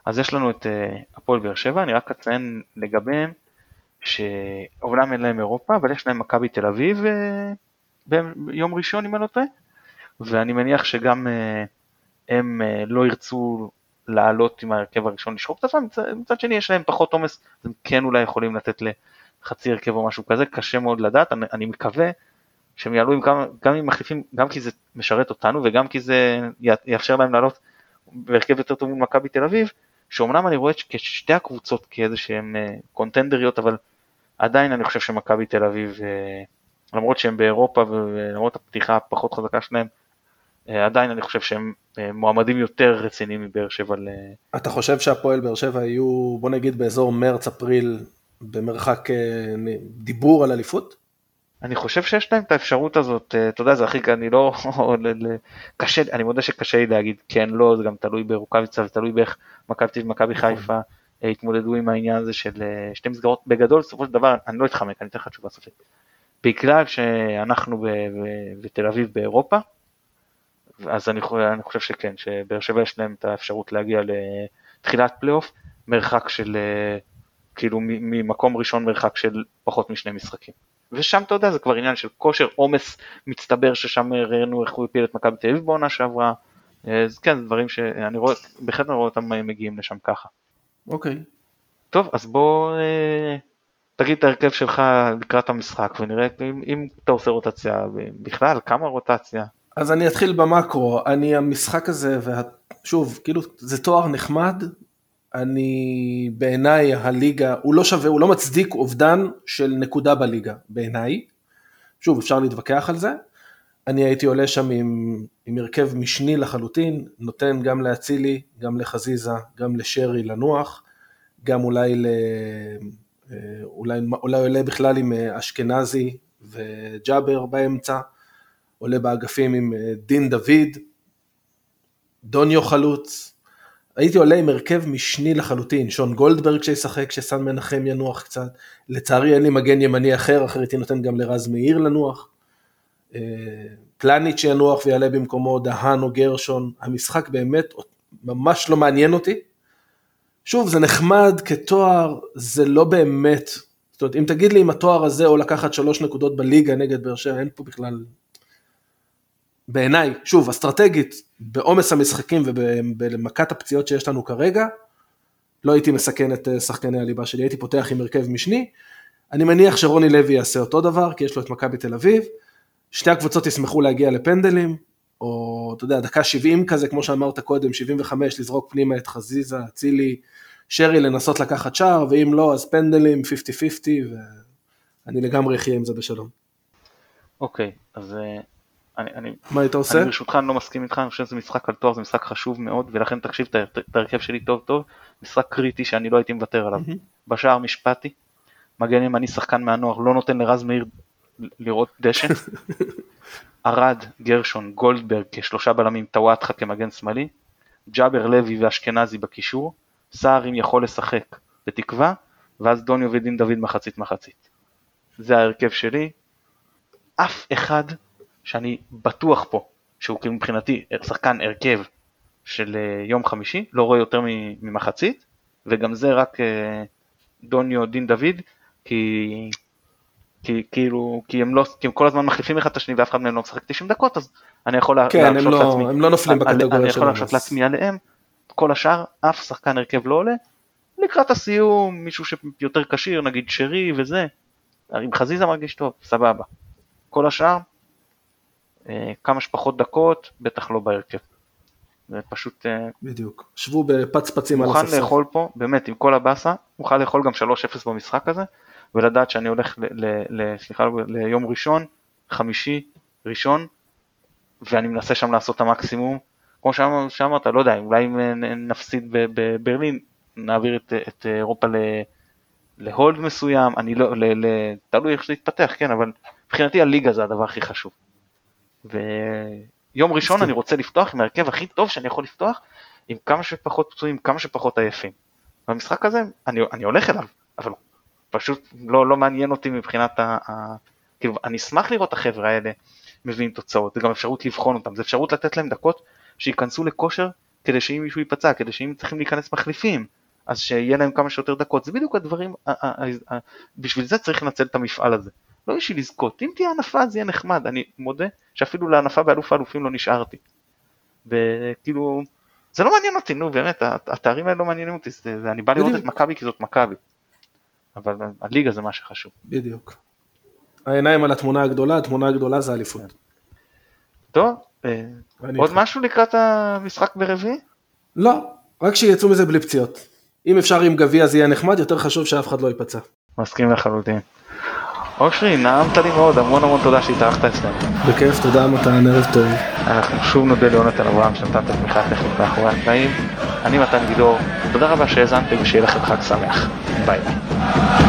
אז יש לנו את uh, הפועל באר שבע, אני רק אציין לגביהם, שאומנם אין להם אירופה, אבל יש להם מכבי תל אביב ביום ראשון, אם אני לא טועה, ואני מניח שגם... הם אה, לא ירצו לעלות עם ההרכב הראשון לשחוק את עצמם, מצד, מצד שני יש להם פחות עומס, אז הם כן אולי יכולים לתת לחצי הרכב או משהו כזה, קשה מאוד לדעת, אני, אני מקווה שהם יעלו עם כמה, גם אם מחליפים, גם כי זה משרת אותנו וגם כי זה יאפשר להם לעלות בהרכב יותר טוב מול מכבי תל אביב, שאומנם אני רואה כשתי הקבוצות כאיזה שהן אה, קונטנדריות, אבל עדיין אני חושב שמכבי תל אביב, אה, למרות שהם באירופה ולמרות הפתיחה הפחות חזקה שלהם, אה, עדיין אני חושב שהם מועמדים יותר רציניים מבאר שבע ל... אתה חושב שהפועל באר שבע יהיו, בוא נגיד באזור מרץ-אפריל, במרחק דיבור על אליפות? אני חושב שיש להם את האפשרות הזאת, אתה יודע, זה הכי, אני לא, קשה, אני מודה שקשה לי להגיד כן, לא, זה גם תלוי ברוקאביצה ותלוי באיך מכבי נכון. חיפה התמודדו עם העניין הזה של אה, שתי מסגרות, בגדול בסופו של דבר, אני לא אתחמק, אני אתן לך תשובה סופית. בגלל שאנחנו בתל אביב באירופה, אז אני, אני חושב שכן, שבאר שבע יש להם את האפשרות להגיע לתחילת פלייאוף, מרחק של, אה, כאילו ממקום ראשון מרחק של פחות משני משחקים. ושם אתה יודע זה כבר עניין של כושר עומס מצטבר ששם ראינו איך הוא הפיל את מכבי תל אביב בעונה שעברה, אז כן זה דברים שאני רואה, בהחלט אני רואה אותם מגיעים לשם ככה. אוקיי. טוב אז בוא אה, תגיד את ההרכב שלך לקראת המשחק ונראה אם, אם אתה עושה רוטציה בכלל כמה רוטציה. אז אני אתחיל במקרו, אני המשחק הזה, ושוב, כאילו זה תואר נחמד, אני בעיניי הליגה, הוא לא שווה, הוא לא מצדיק אובדן של נקודה בליגה, בעיניי. שוב, אפשר להתווכח על זה. אני הייתי עולה שם עם, עם הרכב משני לחלוטין, נותן גם לאצילי, גם לחזיזה, גם לשרי לנוח, גם אולי, ל, אה, אולי, אולי עולה בכלל עם אה, אשכנזי וג'אבר באמצע, עולה באגפים עם אה, דין דוד, דוניו חלוץ, הייתי עולה עם הרכב משני לחלוטין, שון גולדברג שישחק, שסן מנחם ינוח קצת, לצערי אין לי מגן ימני אחר, אחר הייתי נותן גם לרז מאיר לנוח, אה, פלניץ' ינוח ויעלה במקומו דהן או גרשון, המשחק באמת ממש לא מעניין אותי. שוב, זה נחמד כתואר, זה לא באמת, זאת אומרת, אם תגיד לי אם התואר הזה או לקחת שלוש נקודות בליגה נגד באר שבע, אין פה בכלל בעיניי, שוב, אסטרטגית, בעומס המשחקים ובמכת הפציעות שיש לנו כרגע, לא הייתי מסכן את אה, שחקני הליבה שלי, הייתי פותח עם הרכב משני. אני מניח שרוני לוי יעשה אותו דבר, כי יש לו את מכבי תל אביב. שתי הקבוצות ישמחו להגיע לפנדלים, או אתה יודע, דקה 70 כזה, כמו שאמרת קודם, 75, לזרוק פנימה את חזיזה, אצילי, שרי לנסות לקחת שער, ואם לא, אז פנדלים 50-50, ואני לגמרי אחיה עם זה בשלום. אוקיי, okay, אז אה, אני, אני, מה היית עושה? אני ברשותך אני לא מסכים איתך, אני חושב שזה משחק על תואר, זה משחק חשוב מאוד, ולכן תקשיב את ההרכב שלי טוב טוב, משחק קריטי שאני לא הייתי מוותר עליו. Mm-hmm. בשער משפטי, מגן ימני שחקן מהנוער, לא נותן לרז מאיר לראות דשא. ארד, גרשון, גולדברג כשלושה בלמים, טוואטחה כמגן שמאלי, ג'אבר לוי ואשכנזי בקישור, סער אם יכול לשחק בתקווה, ואז דוניו ודין דוד מחצית מחצית. זה ההרכב שלי, אף אחד שאני בטוח פה שהוא כאילו מבחינתי שחקן הרכב של אה, יום חמישי, לא רואה יותר ממחצית, וגם זה רק אה, דוניו דין דוד, כי, כי כאילו, כי הם, לא, כי הם כל הזמן מחליפים אחד את השני ואף אחד מהם לא משחק 90 דקות, אז אני יכול כן, הם לא, לעצמי, הם לא נופלים בקטגוריה שלהם. אני יכול להרשות לעצמי עליהם, כל השאר, אף שחקן הרכב לא עולה, לקראת הסיום, מישהו שיותר כשיר, נגיד שרי וזה, אם חזיזה מרגיש טוב, סבבה. כל השאר, כמה שפחות דקות, בטח לא בהרכב. זה פשוט... אה, בדיוק, שבו בפצפצים על הספסל. מוכן לאכול פה, באמת, עם כל הבאסה, מוכן לאכול גם 3-0 במשחק הזה, ולדעת שאני הולך, ל, ל, ל, סליחה, ליום ראשון, חמישי, ראשון, ואני מנסה שם לעשות את המקסימום. כמו שאמרת, לא יודע, אולי אם נפסיד בברלין, נעביר את, את אירופה ל, להולד מסוים, אני לא, ל, ל, תלוי איך זה יתפתח, כן, אבל מבחינתי הליגה זה הדבר הכי חשוב. ויום ראשון אני רוצה לפתוח עם ההרכב הכי טוב שאני יכול לפתוח, עם כמה שפחות פצועים, כמה שפחות עייפים. במשחק הזה אני, אני הולך אליו, אבל פשוט לא, לא מעניין אותי מבחינת ה... ה כאילו, אני אשמח לראות את החבר'ה האלה מביאים תוצאות, זה גם אפשרות לבחון אותם, זה אפשרות לתת להם דקות שייכנסו לכושר כדי שאם מישהו ייפצע, כדי שאם צריכים להיכנס מחליפים, אז שיהיה להם כמה שיותר דקות, זה בדיוק הדברים, בשביל זה צריך לנצל את המפעל הזה. לא בשביל לזכות, אם תהיה הנפה זה יהיה נחמד, אני מודה שאפילו להנפה באלוף האלופים לא נשארתי. וכאילו, זה לא מעניין אותי, נו באמת, התארים האלה לא מעניינים אותי, זה, זה, אני בא לראות את מכבי כי זאת מכבי. אבל הליגה זה מה שחשוב. בדיוק. העיניים על התמונה הגדולה, התמונה הגדולה זה אליפות. טוב, אה, עוד משהו לקראת המשחק ברביעי? לא, רק שיצאו מזה בלי פציעות. אם אפשר עם גביע זה יהיה נחמד, יותר חשוב שאף אחד לא ייפצע. מסכים לחלוטין. אושרי, נעמת לי מאוד, המון המון תודה שהתארחת אצלנו. בכיף, תודה מתן, ערב טוב. אנחנו שוב נודה ליונתן אברהם שנתן את התמיכה הטכנית מאחורי הקלעים. אני מתן גילאור, תודה רבה שהאזנתם ושיהיה לכם חג שמח. ביי ביי.